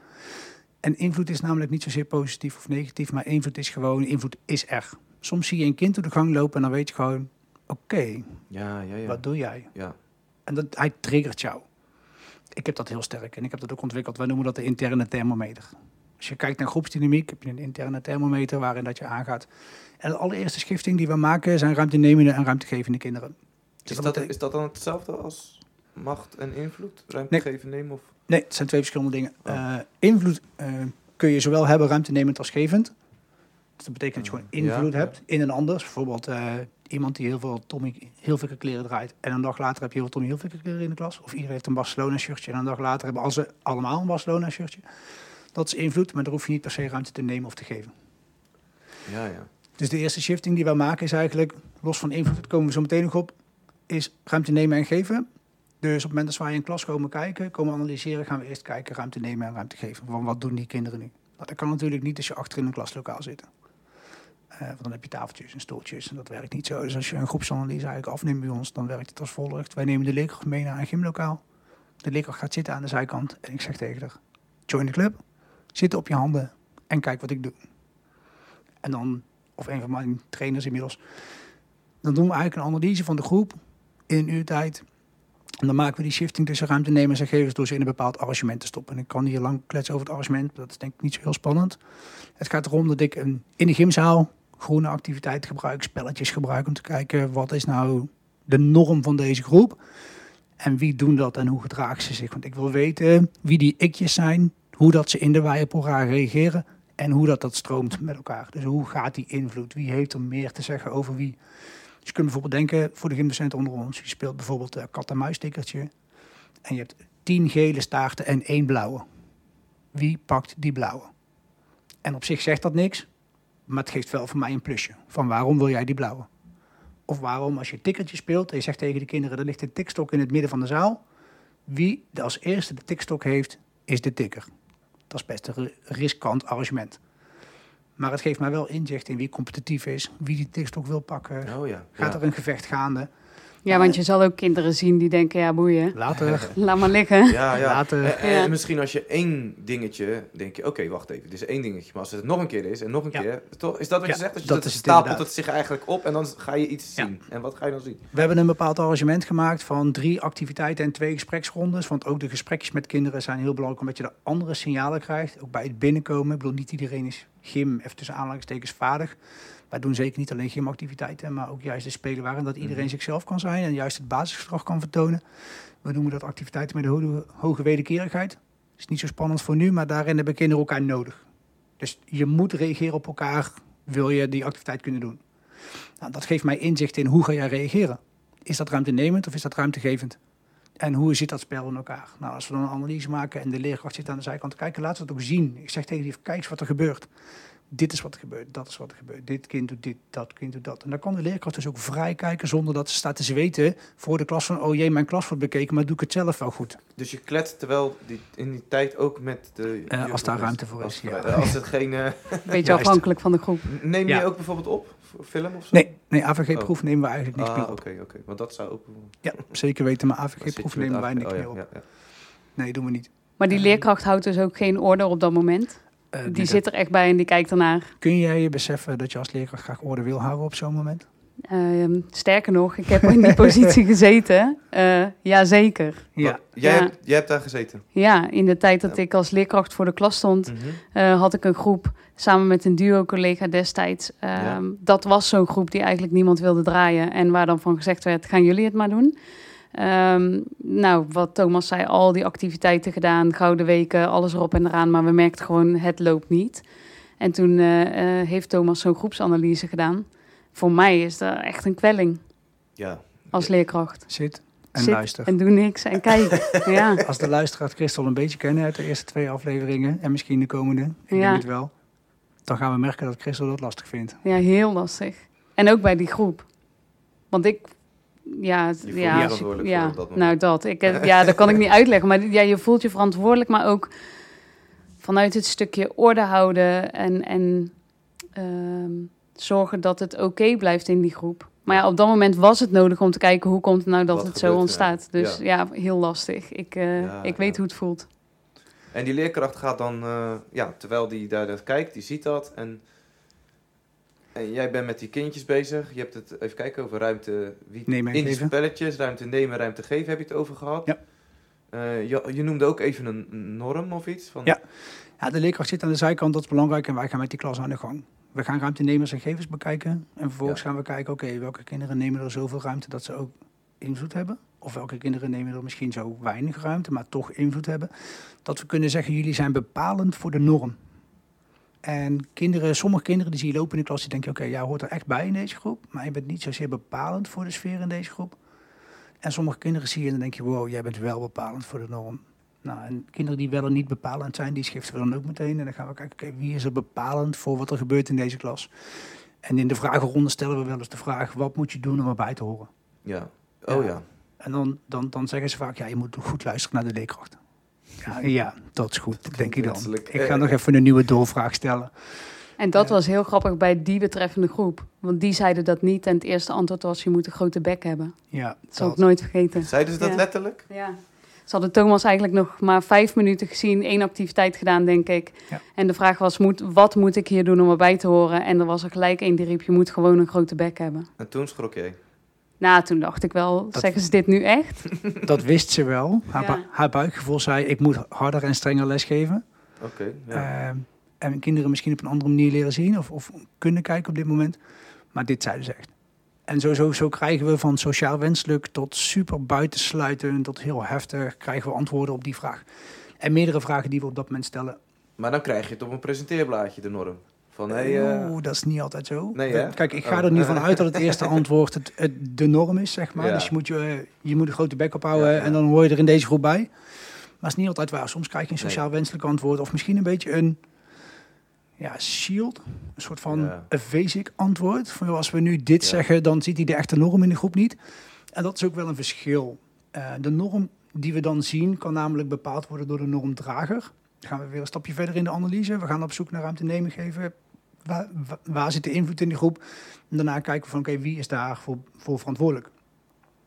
En invloed is namelijk niet zozeer positief of negatief, maar invloed is gewoon, invloed is er. Soms zie je een kind door de gang lopen en dan weet je gewoon, oké, Ja, ja, ja. wat doe jij? Ja. En dat, hij triggert jou. Ik heb dat heel sterk en ik heb dat ook ontwikkeld. Wij noemen dat de interne thermometer. Als je kijkt naar groepsdynamiek, heb je een interne thermometer waarin dat je aangaat. En de allereerste schifting die we maken zijn ruimtenemende en ruimtegevende kinderen. Dus Is dat is dat dan hetzelfde als macht en invloed? Ruimte Nee. geven, nemen? Of? Nee, het zijn twee verschillende dingen. Oh. Eh, invloed eh, kun je zowel hebben ruimtenemend als gevend. Dus dat betekent dat je gewoon Ja, invloed ja. hebt in een ander. Dus bijvoorbeeld eh, iemand die heel veel Tommy Hilfiger kleren draait. En een dag later heb je heel veel Tommy Hilfiger kleren in de klas. Of iedereen heeft een Barcelona shirtje. En een dag later hebben ze allemaal een Barcelona shirtje. Dat is invloed, maar daar hoef je niet per se ruimte te nemen of te geven. Ja, ja. Dus de eerste shifting die wij maken is eigenlijk, los van invloed, daar komen we zo meteen nog op, is ruimte nemen en geven. Dus op het moment dat wij in klas komen kijken, komen analyseren, gaan we eerst kijken, ruimte nemen en ruimte geven. Van wat doen die kinderen nu? Dat kan natuurlijk niet als je achter in een klaslokaal zit. Eh, want dan heb je tafeltjes en stoeltjes en dat werkt niet zo. Dus als je een groepsanalyse eigenlijk afneemt bij ons, dan werkt het als volgt. Wij nemen de leerkracht mee naar een gymlokaal. De leerkracht gaat zitten aan de zijkant en ik zeg tegen haar, join de club, zit op je handen en kijk wat ik doe. En dan of een van mijn trainers inmiddels. Dan doen we eigenlijk een analyse van de groep in een uur tijd. En dan maken we die shifting tussen ruimtenemers en gevers door ze in een bepaald arrangement te stoppen. En ik kan hier lang kletsen over het arrangement, dat is denk ik niet zo heel spannend. Het gaat erom dat ik een, in de gymzaal groene activiteiten gebruik, spelletjes gebruik om te kijken wat is nou de norm van deze groep. En wie doen dat en hoe gedragen ze zich. Want ik wil weten wie die ikjes zijn, hoe dat ze in de wijpora reageren en hoe dat, dat stroomt met elkaar. Dus hoe gaat die invloed? Wie heeft er meer te zeggen over wie? Dus je kunt bijvoorbeeld denken, voor de gymdocent onder ons, je speelt bijvoorbeeld een kat-en-muis-stickertje. En je hebt tien gele staarten en één blauwe. Wie pakt die blauwe? En op zich zegt dat niks, maar het geeft wel voor mij een plusje. Van waarom wil jij die blauwe? Of waarom, als je tikkertje speelt en je zegt tegen de kinderen, er ligt een tikstok in het midden van de zaal. Wie de als eerste de tikstok heeft, is de tikker. Dat is best een ri- riskant arrangement. Maar het geeft mij wel inzicht in wie competitief is, wie die tikstok wil pakken. Oh ja. Gaat ja. er een gevecht gaande? Ja, want je zal ook kinderen zien die denken, ja boeien, Later. laat maar liggen. Ja, ja. Later. En, en Ja. misschien als je één dingetje, denk je, oké, wacht even, dit is één dingetje. Maar als het nog een keer is en nog een Ja. keer, toch? Is dat wat Ja, je zegt? Als je dat dat, is het stapelt inderdaad. het zich eigenlijk op en dan ga je iets Ja. zien. En wat ga je dan zien? We hebben een bepaald arrangement gemaakt van drie activiteiten en twee gespreksrondes. Want ook de gesprekjes met kinderen zijn heel belangrijk omdat je er andere signalen krijgt. Ook bij het binnenkomen. Ik bedoel, niet iedereen is gym, even tussen aanhalingstekens, vaardig. Wij doen zeker niet alleen gymactiviteiten, maar ook juist de spelen waarin dat iedereen Mhm. zichzelf kan zijn en juist het basisgedrag kan vertonen. We noemen dat activiteiten met ho- hoge wederkerigheid. Is niet zo spannend voor nu, maar daarin hebben kinderen elkaar nodig. Dus je moet reageren op elkaar, wil je die activiteit kunnen doen. Nou, dat geeft mij inzicht in hoe ga jij reageren. Is dat ruimtenemend of is dat ruimtegevend? En hoe zit dat spel in elkaar? Nou, als we dan een analyse maken en de leerkracht zit aan de zijkant te kijken, laten we het ook zien. Ik zeg tegen die, kijk eens wat er gebeurt. Dit is wat er gebeurt, dat is wat er gebeurt. Dit kind doet dit, dat kind doet dat. En dan kan de leerkracht dus ook vrij kijken zonder dat ze staat te zweten voor de klas van, oh jee, mijn klas wordt bekeken, maar doe ik het zelf wel goed. Dus je kletst terwijl die, in die tijd ook met de... Eh, als daar ruimte voor is, Als, ja. eh, als het geen... eh, Beetje Juist. afhankelijk van de groep. neem je Ja. ook bijvoorbeeld op? Voor film of zo? Nee, nee AVG-proef nemen we eigenlijk niks Ah, meer oké, op. oké. Want dat zou ook... Ja, zeker weten, maar AVG-proef nemen wij AVG? niks Oh, meer ja, op. ja, ja. Nee, doen we niet. Maar die Eh, leerkracht houdt dus ook geen orde op dat moment. Eh, Die zit er echt bij en die kijkt ernaar. Kun jij je beseffen dat je als leerkracht graag orde wil houden op zo'n moment? Ehm, sterker nog, ik heb in die positie gezeten. Eh Jazeker. Wat- Jij, Ja. Hebt, jij hebt daar gezeten? Ja, in de tijd dat Ja. ik als leerkracht voor de klas stond, Mhm. eh, had ik een groep samen met een duo-collega destijds. Ehm, Ja. Dat was zo'n groep die eigenlijk niemand wilde draaien. En waar dan van gezegd werd, gaan jullie het maar doen. Ehm, nou, wat Thomas zei, al die activiteiten gedaan, gouden weken, alles erop en eraan. Maar we merkten gewoon, het loopt niet. En toen eh, eh, heeft Thomas zo'n groepsanalyse gedaan. Voor mij is dat echt een kwelling Ja. als leerkracht. Zit. En zit luister. en doe niks en kijk. ja. Als de luisteraar Christel een beetje kennen uit de eerste twee afleveringen en misschien de komende, ik Ja. denk het wel, dan gaan we merken dat Christel dat lastig vindt. ja, heel lastig. En ook bij die groep. Want ik... Ja, ja, als dat nou dat. Ik, ja, dat kan ik niet uitleggen. Maar ja, je voelt je verantwoordelijk, maar ook vanuit het stukje orde houden en, en ehm, zorgen dat het oké blijft in die groep. Maar ja, op dat moment was het nodig om te kijken hoe komt het nou dat Wat het zo gebeurt ontstaat. Dus ja, heel lastig. Ik, eh, Ja, ik weet hoe het voelt. En die leerkracht gaat dan, eh, ja, terwijl die daar kijkt, die ziet dat. En, en jij bent met die kindjes bezig. Je hebt het, even kijken, over ruimte wie, Nemen en in die spelletjes. Ruimte nemen, ruimte geven heb je het over gehad. Ja. Eh, je, je noemde ook even een norm of iets. Van, Ja. Ja, de leerkracht zit aan de zijkant, dat is belangrijk en wij gaan met die klas aan de gang. We gaan ruimtenemers en gevers bekijken en vervolgens Ja. gaan we kijken, oké, welke kinderen nemen er zoveel ruimte dat ze ook invloed hebben? Of welke kinderen nemen er misschien zo weinig ruimte, maar toch invloed hebben? Dat we kunnen zeggen, jullie zijn bepalend voor de norm. En kinderen, sommige kinderen die zie je lopen in de klas, die denken, oké, jij hoort er echt bij in deze groep, maar je bent niet zozeer bepalend voor de sfeer in deze groep. En sommige kinderen zie je en dan denk je, wow, jij bent wel bepalend voor de norm. Nou, en kinderen die wel en niet bepalend zijn, die schiften we dan ook meteen. En dan gaan we kijken, oké, wie is er bepalend voor wat er gebeurt in deze klas? En in de vragenronde stellen we wel eens de vraag, wat moet je doen om erbij te horen? Ja. Oh Ja. ja. En dan, dan, dan zeggen ze vaak, ja, je moet goed luisteren naar de leerkracht. Ja, ja dat is goed, denk ik dan. wenselijk. Ik ga Eh, nog even een nieuwe doorvraag stellen. En dat Ja. was heel grappig bij die betreffende groep. Want die zeiden dat niet. En het eerste antwoord was, je moet een grote bek hebben. Ja, Dat zal ik nooit vergeten. Zeiden ze dat Ja. letterlijk? Ja. Ze hadden Thomas eigenlijk nog maar vijf minuten gezien, één activiteit gedaan, denk ik. Ja. En de vraag was, moet, wat moet ik hier doen om erbij te horen? En er was er gelijk één die riep, je moet gewoon een grote bek hebben. En toen schrok jij. Nou, toen dacht ik wel, Dat- zeggen ze dit nu echt? dat wist ze wel. Haar, Ja. bu- haar buikgevoel zei, ik moet harder en strenger lesgeven. Oké. ja. Ehm, en kinderen misschien op een andere manier leren zien of, of kunnen kijken op dit moment. Maar dit zeiden ze echt. En zo, zo, zo krijgen we van sociaal wenselijk tot super buitensluitend, tot heel heftig, krijgen we antwoorden op die vraag. En meerdere vragen die we op dat moment stellen. Maar dan krijg je het op een presenteerblaadje, de norm. Van, hey, eh, Oeh, dat is niet altijd zo. Nee, hè? Kijk, ik ga Oh. er nu vanuit dat het eerste antwoord het, het de norm is, zeg maar. Ja. Dus je moet, je, je moet een grote bek ophouden Ja, ja. en dan hoor je er in deze groep bij. Maar het is niet altijd waar. Soms krijg je een Nee. sociaal wenselijk antwoord of misschien een beetje een ja, shield. Een soort van basic antwoord. Van, als we nu dit zeggen, dan ziet hij de echte norm in de groep niet. En dat is ook wel een verschil. Eh, de norm die we dan zien, kan namelijk bepaald worden door de normdrager. Dan gaan we weer een stapje verder in de analyse. We gaan op zoek naar ruimte nemen geven. Waar, wa- waar zit de invloed in die groep? En daarna kijken we van, oké, wie is daar voor, voor verantwoordelijk?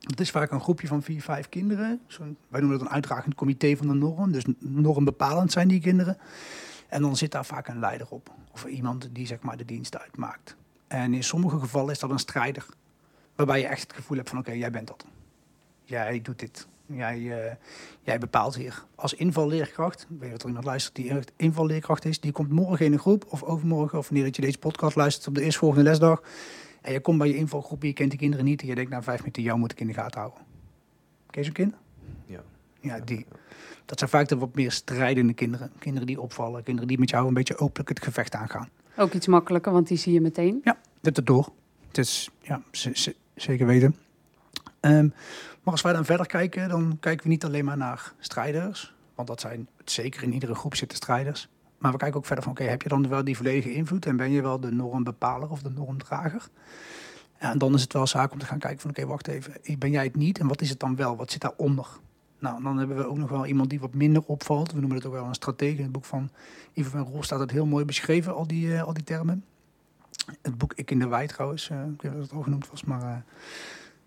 Het is vaak een groepje van vier, vijf kinderen. Wij noemen dat een uitdragend comité van de norm. Dus normbepalend zijn die kinderen. En dan zit daar vaak een leider op. Of iemand die zeg maar de dienst uitmaakt. En in sommige gevallen is dat een strijder. Waarbij je echt het gevoel hebt van oké, jij bent dat. Jij doet dit. Jij, eh, jij bepaalt hier. Als invalleerkracht, ik weet of er iemand luistert die echt invalleerkracht is, die komt morgen in een groep of overmorgen of wanneer dat je deze podcast luistert op de eerstvolgende lesdag. En je komt bij je invalgroep, je kent die kinderen niet en je denkt na vijf minuten, jou moet ik in de gaten houden. Ken je zo'n kind? Ja. Ja, die. Dat zijn vaak de wat meer strijdende kinderen. Kinderen die opvallen, kinderen die met jou een beetje openlijk het gevecht aangaan. Ook iets makkelijker, want die zie je meteen. Ja, dit het door. Het is, ja, zeker weten. Ehm, maar als wij dan verder kijken, dan kijken we niet alleen maar naar strijders. Want dat zijn, zeker in iedere groep zitten strijders. Maar we kijken ook verder van, oké, heb je dan wel die volledige invloed? En ben je wel de normbepaler of de normdrager? En dan is het wel zaak om te gaan kijken van, oké, wacht even. Ben jij het niet? En wat is het dan wel? Wat zit daaronder? Nou, dan hebben we ook nog wel iemand die wat minder opvalt. We noemen het ook wel een stratege. In het boek van Ivo van Rol staat het heel mooi beschreven, al die, eh, al die termen. Het boek Ik in de Wei trouwens, eh, ik weet niet of het al genoemd was, maar eh,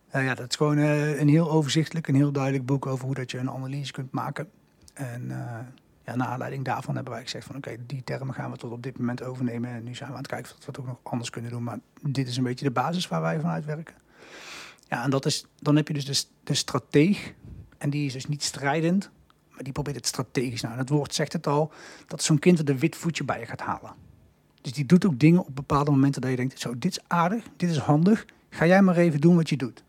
eh, ja, dat is gewoon eh, een heel overzichtelijk, een heel duidelijk boek over hoe dat je een analyse kunt maken. En eh, ja, naar aanleiding daarvan hebben wij gezegd van oké, die termen gaan we tot op dit moment overnemen. En nu zijn we aan het kijken of we het ook nog anders kunnen doen. Maar dit is een beetje de basis waar wij vanuit werken. Ja, en dat is, dan heb je dus de, de strateeg. En die is dus niet strijdend, maar die probeert het strategisch. Nou, en het woord zegt het al, dat zo'n kind dat een wit voetje bij je gaat halen. Dus die doet ook dingen op bepaalde momenten dat je denkt, zo, dit is aardig, dit is handig. Ga jij maar even doen wat je doet.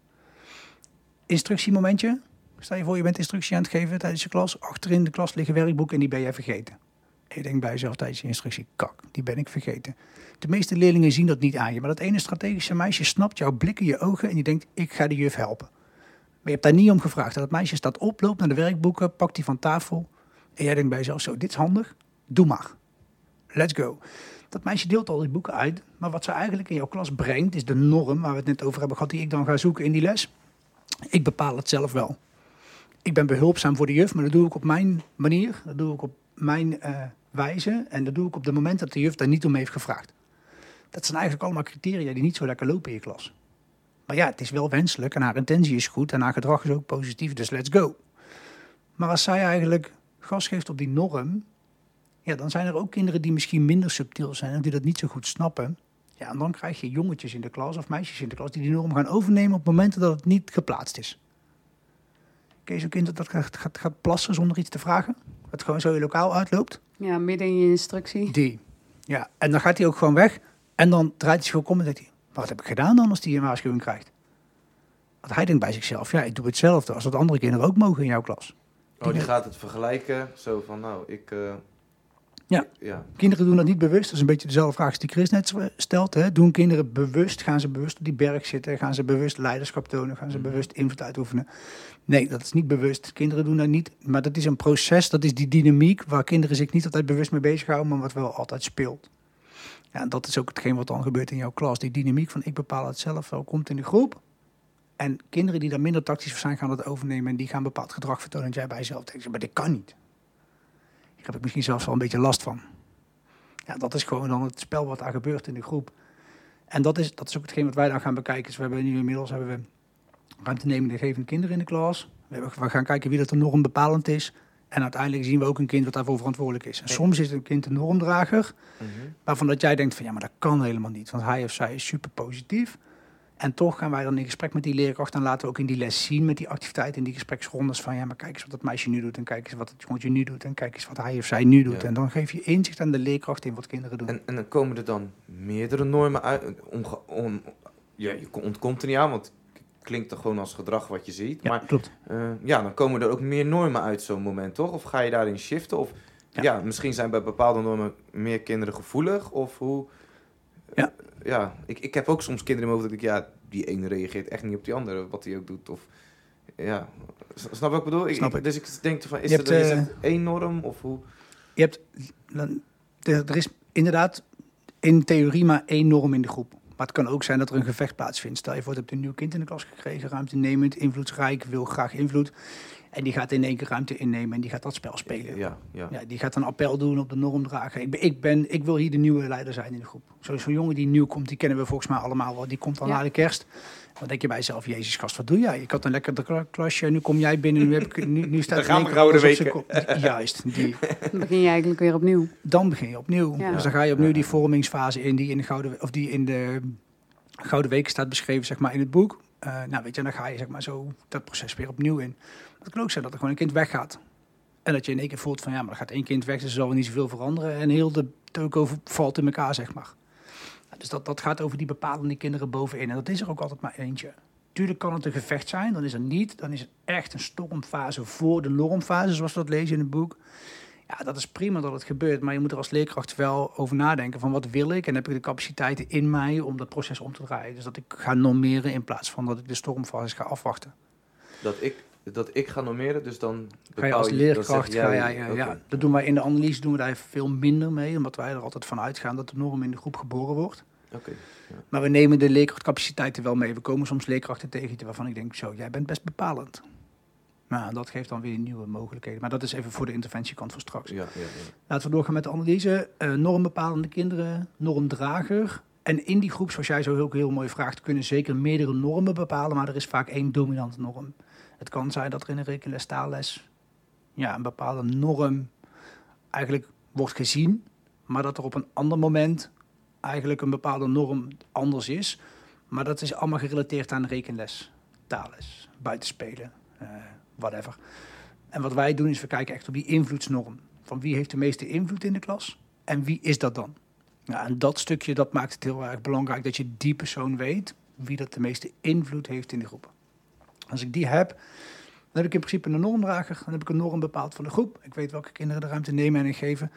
Instructiemomentje. Stel je voor, je bent instructie aan het geven tijdens je klas. Achterin de klas liggen werkboeken en die ben jij vergeten. En je denkt bij jezelf tijdens je instructie, kak, die ben ik vergeten. De meeste leerlingen zien dat niet aan je. Maar dat ene strategische meisje snapt jouw blikken, je ogen en die denkt, ik ga de juf helpen. je hebt daar niet om gevraagd. Dat meisje staat op, loopt naar de werkboeken, pakt die van tafel. En jij denkt bij jezelf, zo, dit is handig. Doe maar. Let's go. Dat meisje deelt al die boeken uit. Maar wat ze eigenlijk in jouw klas brengt, is de norm waar we het net over hebben gehad, die ik dan ga zoeken in die les. Ik bepaal het zelf wel. Ik ben behulpzaam voor de juf, maar dat doe ik op mijn manier. Dat doe ik op mijn eh, wijze. En dat doe ik op het moment dat de juf daar niet om heeft gevraagd. Dat zijn eigenlijk allemaal criteria die niet zo lekker lopen in je klas. Maar ja, het is wel wenselijk en haar intentie is goed en haar gedrag is ook positief, dus let's go. Maar als zij eigenlijk gas geeft op die norm, ja, dan zijn er ook kinderen die misschien minder subtiel zijn en die dat niet zo goed snappen. Ja, en dan krijg je jongetjes in de klas of meisjes in de klas die die norm gaan overnemen op momenten dat het niet geplaatst is. Ken je zo'n kind dat gaat, gaat, gaat plassen zonder iets te vragen? Dat gewoon zo je lokaal uitloopt? Ja, midden in je instructie. Die. Ja, en dan gaat hij ook gewoon weg. En dan draait hij zich ook om en hij, wat heb ik gedaan dan als hij een waarschuwing krijgt? Want hij denkt bij zichzelf, ja, ik doe hetzelfde als wat andere kinderen ook mogen in jouw klas. Oh, die gaat het vergelijken. Zo van, nou, ik... eh, Ja. ja. Kinderen doen dat niet bewust. Dat is een beetje dezelfde vraag als die Chris net stelt. Hè. Doen kinderen bewust, gaan ze bewust op die berg zitten? Gaan ze bewust leiderschap tonen? Gaan ze Mhm. bewust invloed uitoefenen? Nee, dat is niet bewust. Kinderen doen dat niet. Maar dat is een proces, dat is die dynamiek waar kinderen zich niet altijd bewust mee bezighouden, maar wat wel altijd speelt. Ja, en dat is ook hetgeen wat dan gebeurt in jouw klas. Die dynamiek van ik bepaal het zelf wel, komt in de groep. En kinderen die daar minder tactisch voor zijn, gaan dat overnemen. En die gaan bepaald gedrag vertonen. En jij bij jezelf denkt, maar dit kan niet. Hier heb ik misschien zelfs wel een beetje last van. Ja, dat is gewoon dan het spel wat daar gebeurt in de groep. En dat is, dat is ook hetgeen wat wij dan gaan bekijken. Dus we hebben nu inmiddels hebben we ruimtenemende kinderen in de klas. We, hebben, we gaan kijken wie dat de norm bepalend is. En uiteindelijk zien we ook een kind wat daarvoor verantwoordelijk is. En Ja. soms is een kind de normdrager, Mhm. waarvan dat jij denkt van ja, maar dat kan helemaal niet. Want hij of zij is super positief. En toch gaan wij dan in gesprek met die leerkracht en laten we ook in die les zien met die activiteiten, in die gespreksrondes van ja, maar kijk eens wat dat meisje nu doet en kijk eens wat het jongetje nu doet en kijk eens wat hij of zij nu doet. Ja. En dan geef je inzicht aan de leerkracht in wat kinderen doen. En, en dan komen er dan meerdere normen uit. On, ja, je ontkomt er niet aan, want het klinkt toch gewoon als gedrag wat je ziet. ja, Maar klopt. eh, ja, dan komen er ook meer normen uit zo'n moment, toch? Of ga je daarin shiften? Of Ja. ja. misschien zijn bij bepaalde normen meer kinderen gevoelig. Of hoe... Ja. Ja, ik, ik heb ook soms kinderen in mijn hoofd dat ik denk, ja, die ene reageert echt niet op die andere, wat hij ook doet. Of, ja, snap wat ik bedoel? Ik, Snap ik-. Dus ik denk van, is Je er hebt, is eh, het één norm? Of hoe? Je hebt, dan- er is inderdaad in theorie maar één norm in de groep. Maar het kan ook zijn dat er een gevecht plaatsvindt. Stel je voor, je hebt een nieuw kind in de klas gekregen, ruimtenemend, invloedrijk, wil graag invloed. En die gaat in één keer ruimte innemen en die gaat dat spel spelen. Ja, ja. Ja, die gaat een appel doen op de normdrager. Ik, ben, ik, ben, ik wil hier de nieuwe leider zijn in de groep. Zo- Zo'n jongen die nieuw komt, die kennen we volgens mij allemaal wel. Die komt dan Ja. na de kerst. Dan denk je bij jezelf, jezus gast, wat doe jij? Ik had een lekker kla- klasje, nu kom jij binnen. Nu, heb ik, nu, nu staat gaan één we Gouden Weken. Juist, die, Dan begin je eigenlijk weer opnieuw. dan begin je opnieuw. Ja. Dus dan ga je opnieuw die vormingsfase in die in de gouden of die in de gouden weken staat beschreven, zeg maar in het boek. Eh, nou, weet je, dan ga je zeg maar zo dat proces weer opnieuw in. Het kan ook zijn dat er gewoon een kind weggaat. En dat je in één keer voelt van ja, maar er gaat één kind weg, dus er zal niet zoveel veranderen. En heel de toko valt in elkaar, zeg maar. Dus dat, dat gaat over die bepalende kinderen bovenin. En dat is er ook altijd maar eentje. Tuurlijk kan het een gevecht zijn, dan is er niet. Dan is het echt een stormfase voor de normfase, zoals we dat lezen in het boek. Ja, dat is prima dat het gebeurt, maar je moet er als leerkracht wel over nadenken van wat wil ik en heb ik de capaciteiten in mij om dat proces om te draaien. Dus dat ik ga normeren in plaats van dat ik de stormfase ga afwachten. Dat ik, dat ik ga normeren, dus dan Ga je bepaal als leerkracht, ga jij, ja, ja, dat doen wij in de analyse doen we daar veel minder mee, omdat wij er altijd van uitgaan dat de norm in de groep geboren wordt. Maar we nemen de leerkrachtcapaciteiten wel mee. We komen soms leerkrachten tegen die- waarvan ik denk, zo, jij bent best bepalend. Nou, dat geeft dan weer nieuwe mogelijkheden. Maar dat is even voor de interventiekant van straks. Ja, ja, ja. Laten we doorgaan met de analyse. Eh, normbepalende kinderen, normdrager. En in die groep, zoals jij zo heel, heel mooi vraagt, kunnen zeker meerdere normen bepalen, maar er is vaak één dominante norm. Het kan zijn dat er in een rekenles, taalles, ja, een bepaalde norm eigenlijk wordt gezien, maar dat er op een ander moment eigenlijk een bepaalde norm anders is. Maar dat is allemaal gerelateerd aan rekenles, taalles, buitenspelen, eh En wat wij doen is we kijken echt op die invloedsnorm. Van wie heeft de meeste invloed in de klas en wie is dat dan? Ja, en dat stukje dat maakt het heel erg belangrijk dat je die persoon weet wie dat de meeste invloed heeft in de groep. Als ik die heb, dan heb ik in principe een normdrager. Dan heb ik een norm bepaald van de groep. Ik weet welke kinderen de ruimte nemen en geven.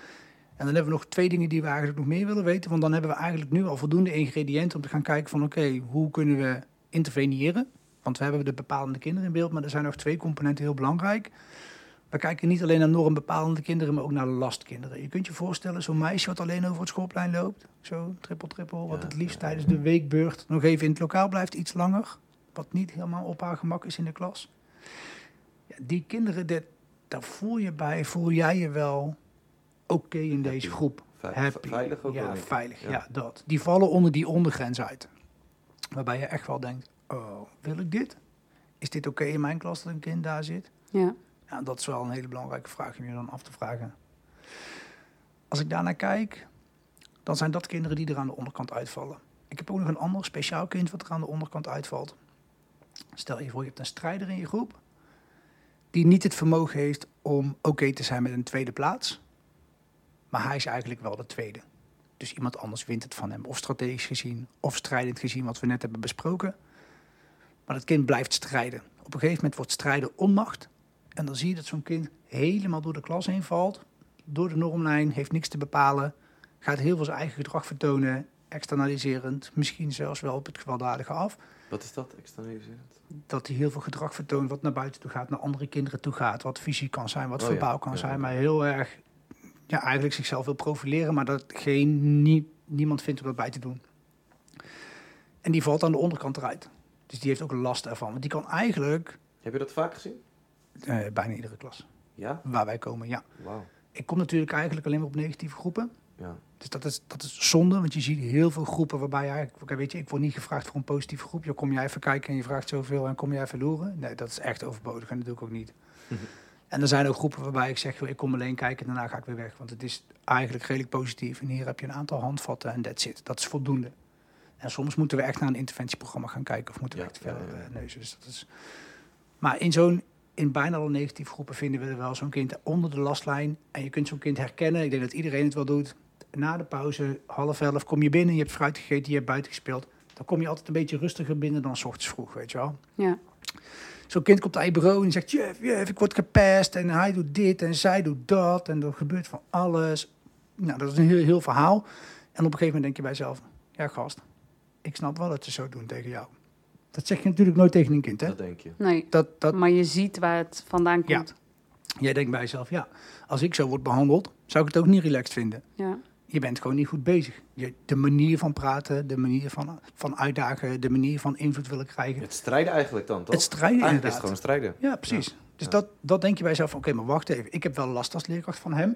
En dan hebben we nog twee dingen die we eigenlijk nog meer willen weten. Want dan hebben we eigenlijk nu al voldoende ingrediënten om te gaan kijken van oké, hoe kunnen we interveneren? Want we hebben de bepalende kinderen in beeld, maar er zijn nog twee componenten heel belangrijk. We kijken niet alleen naar normbepalende kinderen, maar ook naar lastkinderen. Je kunt je voorstellen, zo'n meisje wat alleen over het schoolplein loopt, zo trippel trippel, wat het liefst tijdens de weekbeurt nog even in het lokaal blijft, iets langer, wat niet helemaal op haar gemak is in de klas. Ja, die kinderen, dit, daar voel je bij, voel jij je wel oké in deze groep. Happy. Veilig ook ja, veilig. Ja. Ja. dat. Die vallen onder die ondergrens uit. Waarbij je echt wel denkt, oh, wil ik dit? Is dit oké in mijn klas dat een kind daar zit? Ja. Ja, dat is wel een hele belangrijke vraag om je dan af te vragen. Als ik daarnaar kijk, dan zijn dat kinderen die er aan de onderkant uitvallen. Ik heb ook nog een ander speciaal kind wat er aan de onderkant uitvalt. Stel je voor, je hebt een strijder in je groep die niet het vermogen heeft om oké te zijn met een tweede plaats. Maar hij is eigenlijk wel de tweede. Dus iemand anders wint het van hem. Of strategisch gezien, of strijdend gezien, wat we net hebben besproken. Maar dat kind blijft strijden. Op een gegeven moment wordt strijden onmacht. En dan zie je dat zo'n kind helemaal door de klas heen valt. Door de normlijn, heeft niks te bepalen. Gaat heel veel zijn eigen gedrag vertonen. Externaliserend. Misschien zelfs wel op het gewelddadige af. Wat is dat, externaliserend? Dat hij heel veel gedrag vertoont wat naar buiten toe gaat. Naar andere kinderen toe gaat. Wat fysiek kan zijn, wat Oh ja, verbaal kan ja, zijn. Maar heel erg, ja, eigenlijk zichzelf wil profileren. Maar dat geen, nie- niemand vindt om dat bij te doen. En die valt aan de onderkant eruit. Dus die heeft ook last ervan. Want die kan eigenlijk Heb je dat vaak gezien? eh, bijna iedere klas Ja? waar wij komen, ja. Wauw. Ik kom natuurlijk eigenlijk alleen maar op negatieve groepen. Ja. Dus dat is, dat is zonde, want je ziet heel veel groepen waarbij je eigenlijk... weet je, ik word niet gevraagd voor een positieve groep. Je kom jij even kijken en je vraagt zoveel en kom jij even loeren. Nee, dat is echt overbodig en dat doe ik ook niet. en er zijn ook groepen waarbij ik zeg, ik kom alleen kijken en daarna ga ik weer weg. Want het is eigenlijk redelijk positief. En hier heb je een aantal handvatten en that's it. Dat is voldoende. En soms moeten we echt naar een interventieprogramma gaan kijken of moeten we Ja, echt verder ja. eh, neuzen. Dus dat is... Maar in zo'n in bijna alle negatieve groepen vinden we er wel zo'n kind onder de lastlijn. En je kunt zo'n kind herkennen. Ik denk dat iedereen het wel doet. Na de pauze, half elf, kom je binnen. Je hebt fruit gegeten, je hebt buiten gespeeld. Dan kom je altijd een beetje rustiger binnen dan 's ochtends vroeg, weet je wel. Ja. Zo'n kind komt aan je bureau en zegt... Jef, jef, ik word gepest en hij doet dit en zij doet dat. En er gebeurt van alles. Nou, dat is een heel, heel verhaal. En op een gegeven moment denk je bij jezelf... Ja, gast, ik snap wel dat ze zo doen tegen jou. Dat zeg je natuurlijk nooit tegen een kind, hè? Dat denk je. Nee. Dat, dat, Maar je ziet waar het vandaan Ja. komt. Jij denkt bij jezelf, ja, als ik zo word behandeld, zou ik het ook niet relaxed vinden. Ja. Je bent gewoon niet goed bezig. Je, de manier van praten, de manier van, van uitdagen, de manier van invloed willen krijgen. Het strijden eigenlijk dan, toch? Het strijden Eigenlijk is inderdaad. het gewoon strijden. Ja, precies. Dus Ja. Dat, dat denk je bij jezelf, oké, maar wacht even. Ik heb wel last als leerkracht van hem.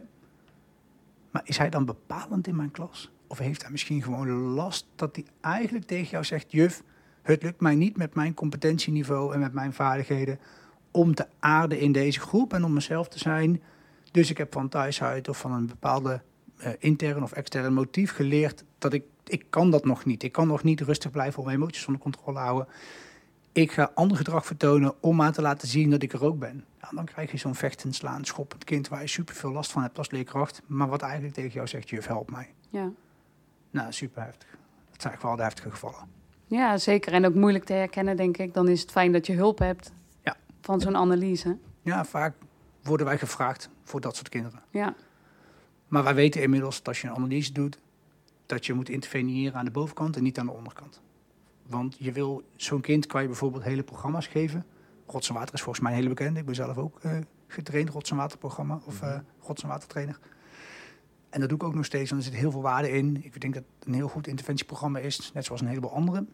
Maar is hij dan bepalend in mijn klas? Of heeft hij misschien gewoon last dat hij eigenlijk tegen jou zegt... juf, het lukt mij niet met mijn competentieniveau en met mijn vaardigheden... om te aarden in deze groep en om mezelf te zijn. Dus ik heb van thuis uit of van een bepaalde eh, intern of extern motief geleerd... dat ik, ik kan dat nog niet. Ik kan nog niet rustig blijven om mijn emoties onder controle houden ik ga ander gedrag vertonen om maar te laten zien dat ik er ook ben. Ja, dan krijg je zo'n vechtend, slaan, schoppend kind waar je super veel last van hebt als leerkracht, maar wat eigenlijk tegen jou zegt, juf, help mij. Ja. Nou, super heftig. Dat zijn wel de heftige gevallen. ja, zeker. En ook moeilijk te herkennen, denk ik. Dan is het fijn dat je hulp hebt Ja. van zo'n analyse. Ja, vaak worden wij gevraagd voor dat soort kinderen. Ja. Maar wij weten inmiddels dat als je een analyse doet, dat je moet interveneren aan de bovenkant en niet aan de onderkant. Want je wil zo'n kind kan je bijvoorbeeld hele programma's geven. Rots en Water is volgens mij een hele bekende. Ik ben zelf ook eh, getraind Rots en Water programma of eh Rots en Water trainer. En dat doe ik ook nog steeds, want er zit heel veel waarde in. Ik denk dat het een heel goed interventieprogramma is, net zoals een heleboel andere.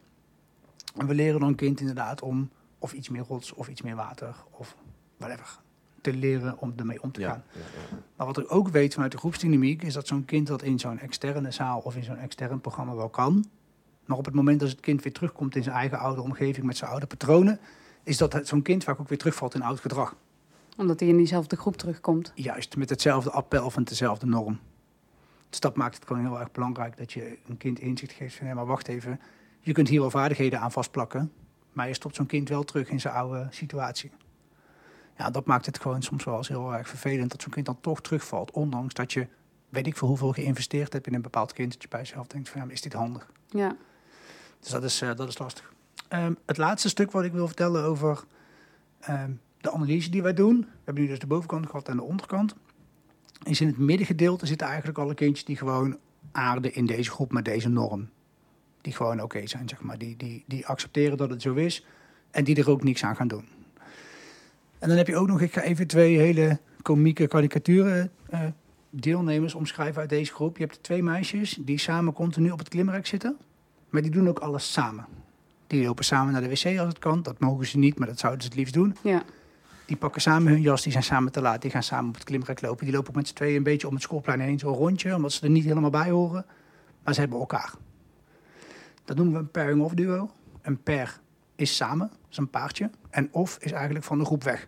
En we leren dan een kind inderdaad om of iets meer rots of iets meer water of whatever te leren om ermee om te gaan. Ja, ja, ja. Maar wat ik ook weet vanuit de groepsdynamiek is dat zo'n kind dat in zo'n externe zaal of in zo'n extern programma wel kan. Maar op het moment dat het kind weer terugkomt in zijn eigen oude omgeving met zijn oude patronen, is dat zo'n kind vaak ook weer terugvalt in oud gedrag. Omdat hij in diezelfde groep terugkomt. Juist met hetzelfde appel van dezelfde norm. Dus dat maakt het gewoon heel erg belangrijk dat je een kind inzicht geeft van hé, maar wacht even, je kunt hier wel vaardigheden aan vastplakken, maar je stopt zo'n kind wel terug in zijn oude situatie. Ja, dat maakt het gewoon soms wel eens heel erg vervelend dat zo'n kind dan toch terugvalt, ondanks dat je weet ik veel hoeveel geïnvesteerd hebt in een bepaald kind, dat je bij jezelf denkt van ja, is dit handig? Ja. Dus dat is, eh, dat is lastig. Ehm, het laatste stuk wat ik wil vertellen over ehm, de analyse die wij doen. We hebben nu dus de bovenkant gehad en de onderkant. Is in het middengedeelte zitten eigenlijk alle kindjes die gewoon aarden in deze groep met deze norm. Die gewoon oké zijn, zeg maar. Die, die, die accepteren dat het zo is. En die er ook niks aan gaan doen. En dan heb je ook nog, ik ga even twee hele komieke karikaturen eh, deelnemers omschrijven uit deze groep. Je hebt twee meisjes die samen continu op het klimrek zitten. Maar die doen ook alles samen. Die lopen samen naar de wc als het kan. Dat mogen ze niet, maar dat zouden ze het liefst doen. Ja, Die pakken samen hun jas, die zijn samen te laat. Die gaan samen op het klimrek lopen. Die lopen ook met z'n tweeën een beetje om het schoolplein heen, zo'n rondje. Omdat ze er niet helemaal bij horen. Maar ze hebben elkaar. Dat noemen we een pairing of duo. Een pair is samen, is een paardje. En of is eigenlijk van de groep weg.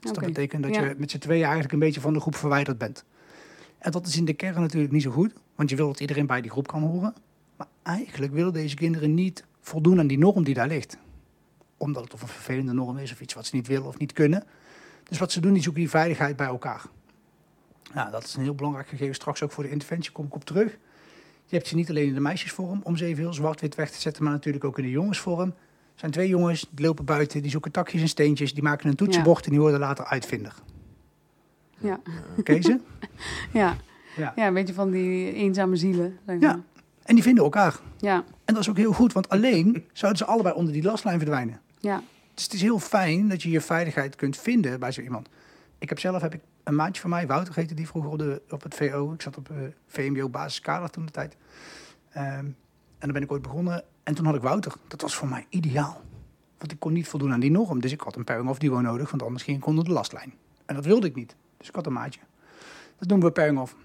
Dus dat betekent dat Ja. je met z'n tweeën eigenlijk een beetje van de groep verwijderd bent. En dat is in de kern natuurlijk niet zo goed. Want je wil dat iedereen bij die groep kan horen. Maar eigenlijk willen deze kinderen niet voldoen aan die norm die daar ligt. Omdat het of een vervelende norm is of iets wat ze niet willen of niet kunnen. Dus wat ze doen, die zoeken die veiligheid bij elkaar. Nou, dat is een heel belangrijk gegeven. Straks ook voor de interventie kom ik op terug. Je hebt ze niet alleen in de meisjesvorm, om ze even heel zwart-wit weg te zetten, maar natuurlijk ook in de jongensvorm. Er zijn twee jongens, die lopen buiten, die zoeken takjes en steentjes, die maken een toetsenbord en die worden later uitvinder. ja, Oké ze? ja. Ja. Ja, een beetje van die eenzame zielen. Zeg Ja. En die vinden elkaar. Ja, En dat is ook heel goed, want alleen zouden ze allebei onder die lastlijn verdwijnen. Ja, Dus het is heel fijn dat je je veiligheid kunt vinden bij zo iemand. Ik heb zelf heb ik een maatje van mij, Wouter heette die vroeger op, de, op het VO. Ik zat op eh, VMBO basiskader toen de tijd. Ehm, en dan ben ik ooit begonnen. En toen had ik Wouter. Dat was voor mij ideaal. Want ik kon niet voldoen aan die norm. Dus ik had een pairing of duo nodig, want anders ging ik onder de lastlijn. En dat wilde ik niet. Dus ik had een maatje. Dat noemen we pairing of.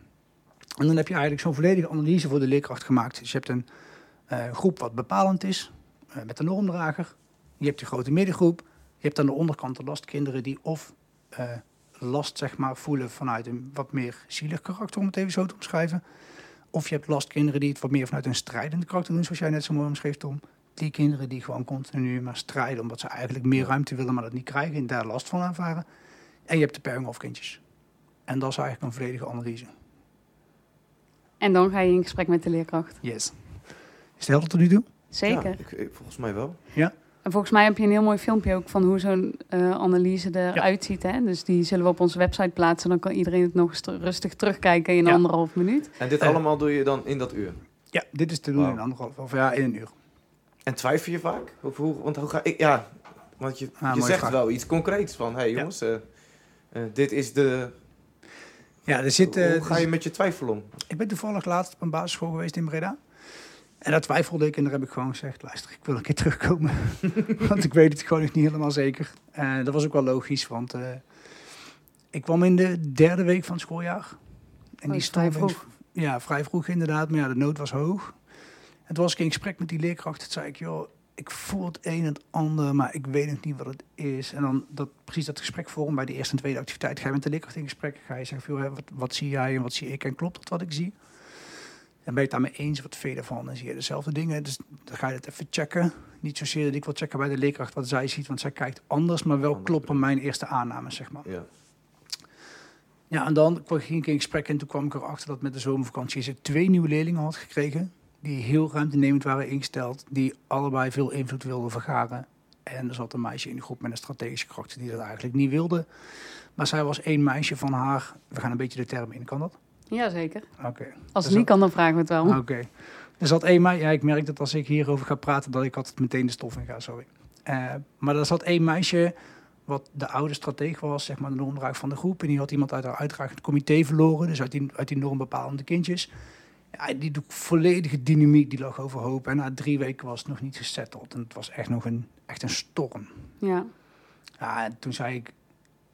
En dan heb je eigenlijk zo'n volledige analyse voor de leerkracht gemaakt. Dus je hebt een eh, groep wat bepalend is, eh, met een normdrager. Je hebt de grote middengroep. Je hebt aan de onderkant de lastkinderen die of eh, last zeg maar, voelen vanuit een wat meer zielig karakter, om het even zo te omschrijven. Of je hebt lastkinderen die het wat meer vanuit een strijdende karakter doen, zoals jij net zo mooi omschreef, Tom. Die kinderen die gewoon continu maar strijden, omdat ze eigenlijk meer ruimte willen, maar dat niet krijgen en daar last van ervaren. En je hebt de pairing of kindjes. En dat is eigenlijk een volledige analyse. En dan ga je in gesprek met de leerkracht. Yes. Is het helder tot nu toe? Zeker. Ja, ik, ik- volgens mij wel. En volgens mij heb je een heel mooi filmpje ook van hoe zo'n eh, analyse eruit ziet. Hè? Dus die zullen we op onze website plaatsen. Dan kan iedereen het nog eens rustig terugkijken in Ja. anderhalf minuut. En dit allemaal doe je dan in dat uur. Ja, dit is te doen in anderhalf of ja, in een uur. En twijfel je vaak? Of hoe, want hoe ga ik... Ja, want je, Ah, je zegt vraag. wel iets concreets van... Hé hey, Ja. jongens, eh, eh, dit is de... Ja, er zit, hoe ga je met je twijfel om? Ik ben toevallig laatst op een basisschool geweest in Breda. En daar twijfelde ik en daar heb ik gewoon gezegd, luister, ik wil een keer terugkomen. want ik weet het gewoon nog niet helemaal zeker. En dat was ook wel logisch, want eh, ik kwam in de derde week van het schooljaar. En Oh, vrij vroeg. Ja, vrij vroeg inderdaad, maar ja, de nood was hoog. En toen was ik in gesprek met die leerkracht. Toen zei ik, joh, ik voel het een en het ander, maar ik weet nog niet wat het is. En dan dat, precies dat gesprek vorm bij de eerste en tweede activiteit. Ga je met de leerkracht in gesprek. Ga je zeggen, joh, wat, wat zie jij en wat zie ik en klopt dat wat ik zie? En ben je het daarmee eens, wat vind je ervan? En zie je dezelfde dingen? Dus dan ga je het even checken. Niet zozeer dat ik wil checken bij de leerkracht wat zij ziet, want zij kijkt anders, maar wel Anders, kloppen mijn eerste aannames, zeg maar. Ja. Ja, en dan kwam- ging ik in gesprek en toen kwam ik erachter dat met de zomervakantie ze twee nieuwe leerlingen had gekregen. Die heel ruimtenemend waren ingesteld, die allebei veel invloed wilden vergaren. En er zat een meisje in de groep met een strategische kracht die dat eigenlijk niet wilde. Maar zij was één meisje van haar. We gaan een beetje de term in, kan dat? Jazeker. Oké. Als Dus het niet kan, dan vragen we het wel. Oké. Er zat één meisje, ja, ik merk dat als ik hierover ga praten, dat ik altijd meteen de stof in ga, sorry. Eh, maar er zat één meisje, wat de oude strateeg was, zeg maar de normdrager van de groep. En die had iemand uit haar uitdragend comité verloren, dus uit die, uit die normbepalende kindjes. Ja, die volledige dynamiek, die lag overhoop. En na drie weken was het nog niet gesetteld. En het was echt nog een, echt een storm. Ja. Ja, en toen zei ik,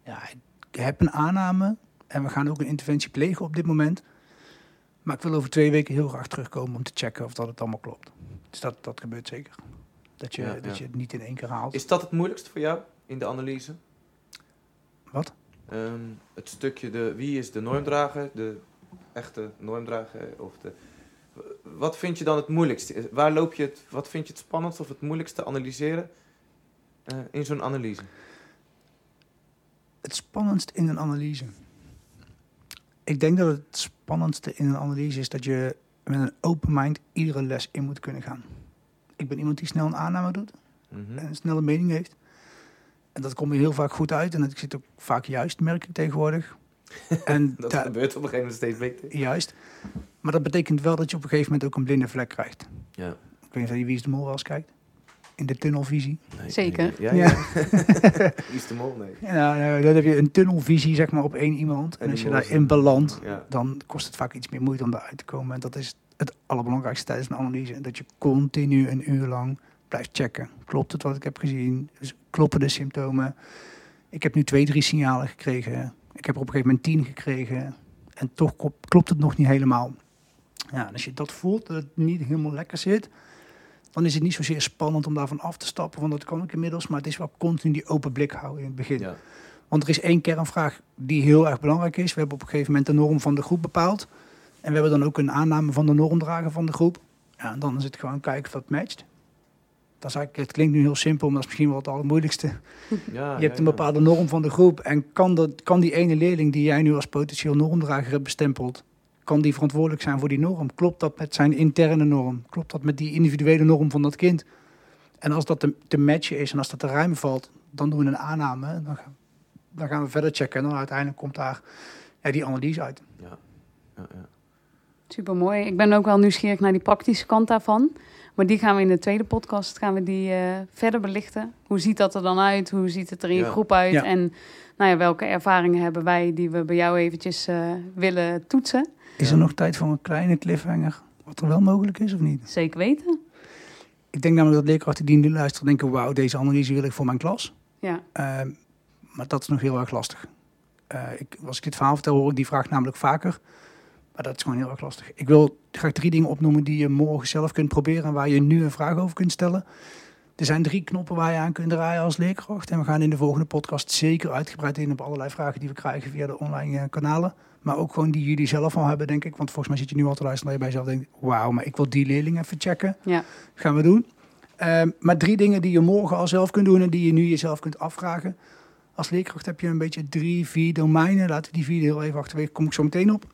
ja, ik heb een aanname en we gaan ook een interventie plegen op dit moment. Maar ik wil over twee weken heel graag terugkomen om te checken of dat het allemaal klopt. Dus dat, dat gebeurt zeker. Dat je, Ja, dat ja. je het niet in één keer haalt. Is dat het moeilijkste voor jou in de analyse? Wat? Ehm, het stukje de wie is de normdrager, de echte normdrager of de. Wat vind je dan het moeilijkste? Waar loop je het? Wat vind je het spannendst of het moeilijkste analyseren eh, in zo'n analyse? Het spannendst in een analyse. Ik denk dat het spannendste in een analyse is dat je met een open mind iedere les in moet kunnen gaan. Ik ben iemand die snel een aanname doet. Mhm. en een snelle mening heeft. En dat komt me heel vaak goed uit. En dat zit ook vaak juist, merk ik tegenwoordig. En Dat gebeurt op een gegeven moment steeds beter. juist. Maar dat betekent wel dat je op een gegeven moment ook een blinde vlek krijgt. Ja. Ik weet niet of je Wie is de Mol wel eens kijkt. In de tunnelvisie. Nee, Zeker. nee. Ja, ja. Is de mol? Nee. Ja, nou, dan heb je een tunnelvisie zeg maar, op één iemand. En En als je daarin belandt, Ja. dan kost het vaak iets meer moeite om daaruit te komen. En dat is het allerbelangrijkste tijdens een analyse. Dat je continu een uur lang blijft checken. Klopt het wat ik heb gezien? Dus kloppen de symptomen? Ik heb nu twee, drie signalen gekregen. Ik heb er op een gegeven moment tien gekregen. En toch klopt het nog niet helemaal. Ja, en als je dat voelt, dat het niet helemaal lekker zit... dan is het niet zozeer spannend om daarvan af te stappen. Want dat kan ik inmiddels. Maar het is wel continu die open blik houden in het begin. Ja. Want er is één kernvraag die heel erg belangrijk is. We hebben op een gegeven moment de norm van de groep bepaald. En we hebben dan ook een aanname van de normdrager van de groep. Ja, en dan is het gewoon kijken of dat matcht. Dat is eigenlijk, het klinkt nu heel simpel, maar dat is misschien wel het allermoeilijkste. Ja, je hebt een bepaalde norm van de groep. En kan, dat, kan die ene leerling die jij nu als potentieel normdrager hebt bestempeld... kan die verantwoordelijk zijn voor die norm? Klopt dat met zijn interne norm? Klopt dat met die individuele norm van dat kind? En als dat te, te matchen is en als dat te ruim valt... dan doen we een aanname. Dan gaan, dan gaan we verder checken. En dan uiteindelijk komt daar ja, die analyse uit. Ja. Ja, ja. Super mooi. Ik ben ook wel nieuwsgierig naar die praktische kant daarvan. Maar die gaan we in de tweede podcast gaan we die, eh, verder belichten. Hoe ziet dat er dan uit? Hoe ziet het er in je Ja. groep uit? Ja. En nou ja, welke ervaringen hebben wij die we bij jou eventjes eh, willen toetsen? Is er nog tijd voor een kleine cliffhanger? Wat er wel mogelijk is of niet? Zeker weten. Ik denk namelijk dat leerkrachten die nu luisteren denken... wauw, deze analyse wil ik voor mijn klas. Ja, Ehm, maar dat is nog heel erg lastig. Eh, ik, als ik dit verhaal vertel, hoor ik die vraag namelijk vaker. Maar dat is gewoon heel erg lastig. Ik wil graag drie dingen opnoemen die je morgen zelf kunt proberen... en waar je nu een vraag over kunt stellen. Er zijn drie knoppen waar je aan kunt draaien als leerkracht. En we gaan in de volgende podcast zeker uitgebreid in op allerlei vragen die we krijgen via de online eh, kanalen. Maar ook gewoon die jullie zelf al hebben, denk ik. Want volgens mij zit je nu al te luisteren dat je bij jezelf denkt... wauw, maar ik wil die leerling even checken. ja. Gaan we doen. Ehm, maar drie dingen die je morgen al zelf kunt doen en die je nu jezelf kunt afvragen. Als leerkracht heb je een beetje drie, vier domeinen. Laten we die vier heel even achterwege, kom ik zo meteen op.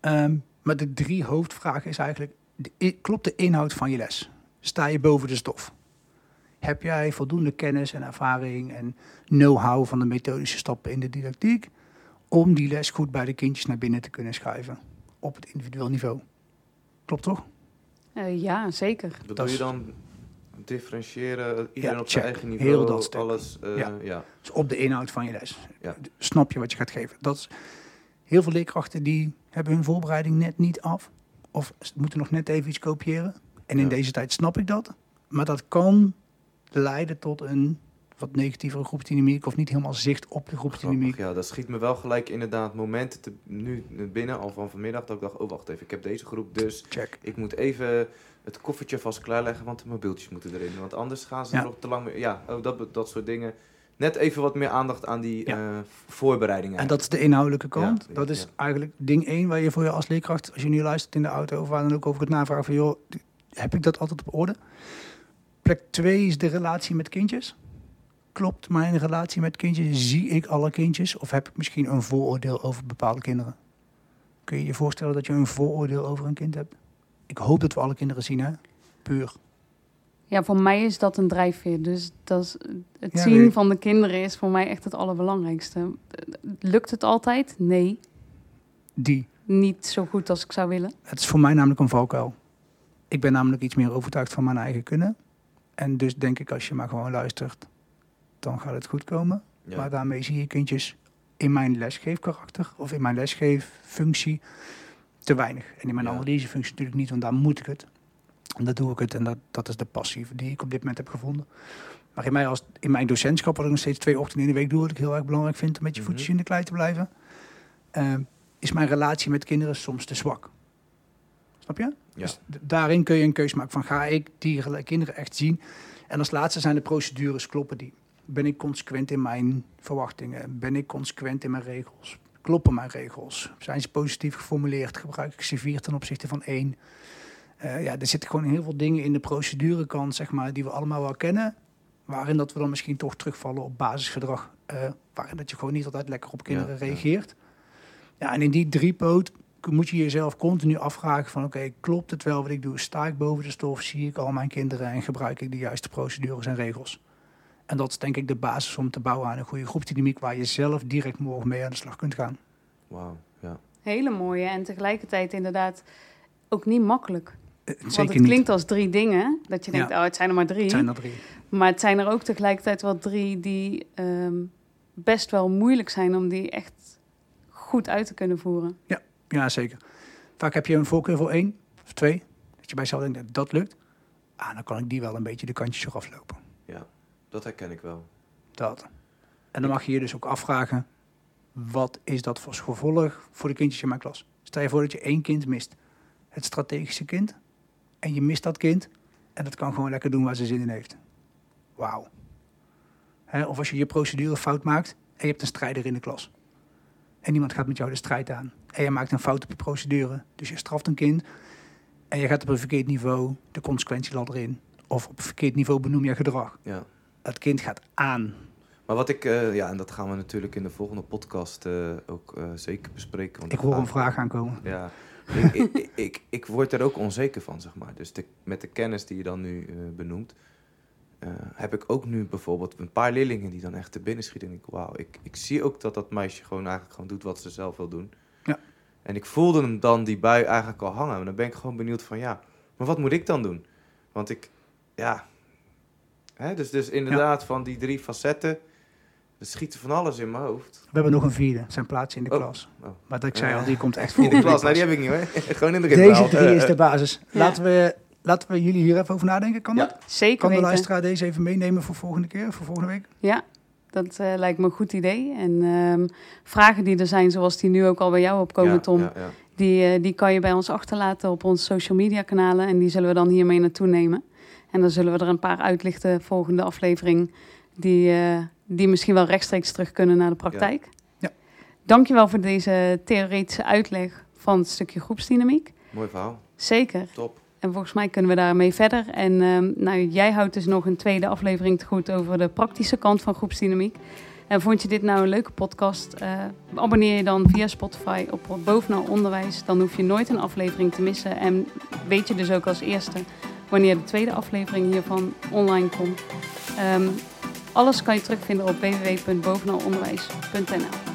Ehm, maar de drie hoofdvragen is eigenlijk, de klopt de inhoud van je les? Sta je boven de stof? Heb jij voldoende kennis en ervaring en know-how van de methodische stappen in de didactiek... om die les goed bij de kindjes naar binnen te kunnen schuiven op het individueel niveau? Klopt toch? Eh, ja, zeker. Bedoel Dat je is- dan differentiëren, iedereen Ja, op zijn eigen Heel niveau, dat stuk. alles, eh, Ja. ja. Dus op de inhoud van je les. Ja. Snap je wat je gaat geven? Dat is, heel veel leerkrachten die hebben hun voorbereiding net niet af. Of ze moeten nog net even iets kopiëren. En in Ja. deze tijd snap ik dat. Maar dat kan leiden tot een wat negatievere groepsdynamiek. Of niet helemaal zicht op de groepsdynamiek. Grappig, ja, dat schiet me wel gelijk inderdaad momenten te, nu binnen, al van vanmiddag, dat ik dacht, oh wacht even, ik heb deze groep, dus Check. ik moet even het koffertje vast klaarleggen, want de mobieltjes moeten erin. Want anders gaan ze Ja. er nog te lang mee. Ja, oh, dat, dat soort dingen. Net even wat meer aandacht aan die Ja. eh, voorbereidingen. En dat is de inhoudelijke kant. Ja, dat is eigenlijk ding één waar je voor je als leerkracht, als je nu luistert in de auto of waar dan ook over het navragen van, joh, heb ik dat altijd op orde? Plek twee is de relatie met kindjes. Klopt mijn relatie met kindjes? Zie ik alle kindjes? Of heb ik misschien een vooroordeel over bepaalde kinderen? Kun je je voorstellen dat je een vooroordeel over een kind hebt? Ik hoop dat we alle kinderen zien, hè? Puur. Ja, voor mij is dat een drijfveer. Dus dat is, het Ja, zien van de kinderen is voor mij echt het allerbelangrijkste. Lukt het altijd? Nee. Die. Niet zo goed als ik zou willen. Het is voor mij namelijk een valkuil. Ik ben namelijk iets meer overtuigd van mijn eigen kunnen. En dus denk ik, als je maar gewoon luistert, dan gaat het goed komen. Ja. Maar daarmee zie je kindjes in mijn lesgeefkarakter of in mijn lesgeeffunctie te weinig. En in mijn Ja. analysefunctie natuurlijk niet, want daar moet ik het. En dat doe ik het en dat, dat is de passie die ik op dit moment heb gevonden. Maar in, mij als, in mijn docentschap, wat ik nog steeds twee ochtenden in de week doe, wat ik heel erg belangrijk vind om met je Mhm. voetjes in de klei te blijven, eh, is mijn relatie met kinderen soms te zwak. Snap je? Ja. Dus daarin kun je een keuze maken van ga ik die kinderen echt zien. En als laatste zijn de procedures, kloppen die? Ben ik consequent in mijn verwachtingen? Ben ik consequent in mijn regels? Kloppen mijn regels? Zijn ze positief geformuleerd? Gebruik ik ze vier ten opzichte van één? Eh, ja, er zitten gewoon heel veel dingen in de procedurekant, zeg maar, die we allemaal wel kennen. Waarin dat we dan misschien toch terugvallen op basisgedrag. eh, waarin dat je gewoon niet altijd lekker op kinderen Ja, ja. reageert. Ja, en in die driepoot moet je jezelf continu afvragen van... oké, klopt het wel wat ik doe? Sta ik boven de stof? Zie ik al mijn kinderen? En gebruik ik de juiste procedures en regels? En dat is denk ik de basis om te bouwen aan een goede groepsdynamiek... waar je zelf direct morgen mee aan de slag kunt gaan. Wauw, ja. Hele mooie en tegelijkertijd inderdaad ook niet makkelijk. Eh, Want Zeker het niet. klinkt als drie dingen. Dat je denkt, Ja. oh, het zijn er maar drie. Het zijn er drie. Maar het zijn er ook tegelijkertijd wel drie die ehm, best wel moeilijk zijn om die echt goed uit te kunnen voeren. Ja, zeker. Vaak heb je een voorkeur voor één of twee. Dat je bij jezelf denkt, dat lukt. Ah, dan kan ik die wel een beetje de kantjes eraf lopen. Dat herken ik wel. Dat. En dan mag je je dus ook afvragen, wat is dat voor gevolg voor de kindjes in mijn klas? Stel je voor dat je één kind mist. Het strategische kind. En je mist dat kind. En dat kan gewoon lekker doen waar ze zin in heeft. Wauw. Of als je je procedure fout maakt en je hebt een strijder in de klas. En iemand gaat met jou de strijd aan. En je maakt een fout op je procedure. Dus je straft een kind. En je gaat op een verkeerd niveau de consequentieladder in. Of op een verkeerd niveau benoem je gedrag. Ja. Het kind gaat aan. Maar wat ik, eh, ja, en dat gaan we natuurlijk in de volgende podcast eh, ook eh, zeker bespreken. want Ik hoor een vraag aankomen. Ja, ik, ik, ik, ik word er ook onzeker van, zeg maar. Dus de, met de kennis die je dan nu benoemt, eh, heb ik ook nu bijvoorbeeld een paar leerlingen die dan echt te binnen schieten. En ik, wauw, ik, ik zie ook dat dat meisje gewoon eigenlijk gewoon doet wat ze zelf wil doen. Ja. En ik voelde hem dan die bui eigenlijk al hangen. En dan ben ik gewoon benieuwd van, ja, maar wat moet ik dan doen? Want ik, ja, hè, dus, dus inderdaad van die drie facetten, er schiet van alles in mijn hoofd. We hebben nog een vierde, zijn plaatsje in de Oh. klas. Oh. Maar dat ik zei Ja. al, die komt echt voor. In de klas, nou die heb ik niet hoor. gewoon in de rit Deze drie is eh. de basis. Ja. Laten, we, laten we jullie hier even over nadenken. Kan Ja. dat? Zeker Kan de weten. luisteraar deze even meenemen voor volgende keer, voor volgende week? Ja, dat eh, lijkt me een goed idee. En ehm, vragen die er zijn, zoals die nu ook al bij jou opkomen, Ja, Tom, ja, ja. Die, eh, die kan je bij ons achterlaten op onze social media kanalen. En die zullen we dan hiermee naartoe nemen. En dan zullen we er een paar uitlichten volgende aflevering. Die, eh, die misschien wel rechtstreeks terug kunnen naar de praktijk. Ja. Dankjewel voor deze theoretische uitleg van het stukje groepsdynamiek. Mooi verhaal. Zeker. Top. En volgens mij kunnen we daarmee verder. En ehm, nou, jij houdt dus nog een tweede aflevering te goed over de praktische kant van groepsdynamiek. En vond je dit nou een leuke podcast? Eh, abonneer je dan via Spotify op Bovenal Onderwijs. Dan hoef je nooit een aflevering te missen. En weet je dus ook als eerste wanneer de tweede aflevering hiervan online komt. Ehm, alles kan je terugvinden op www.bovenalonderwijs.nl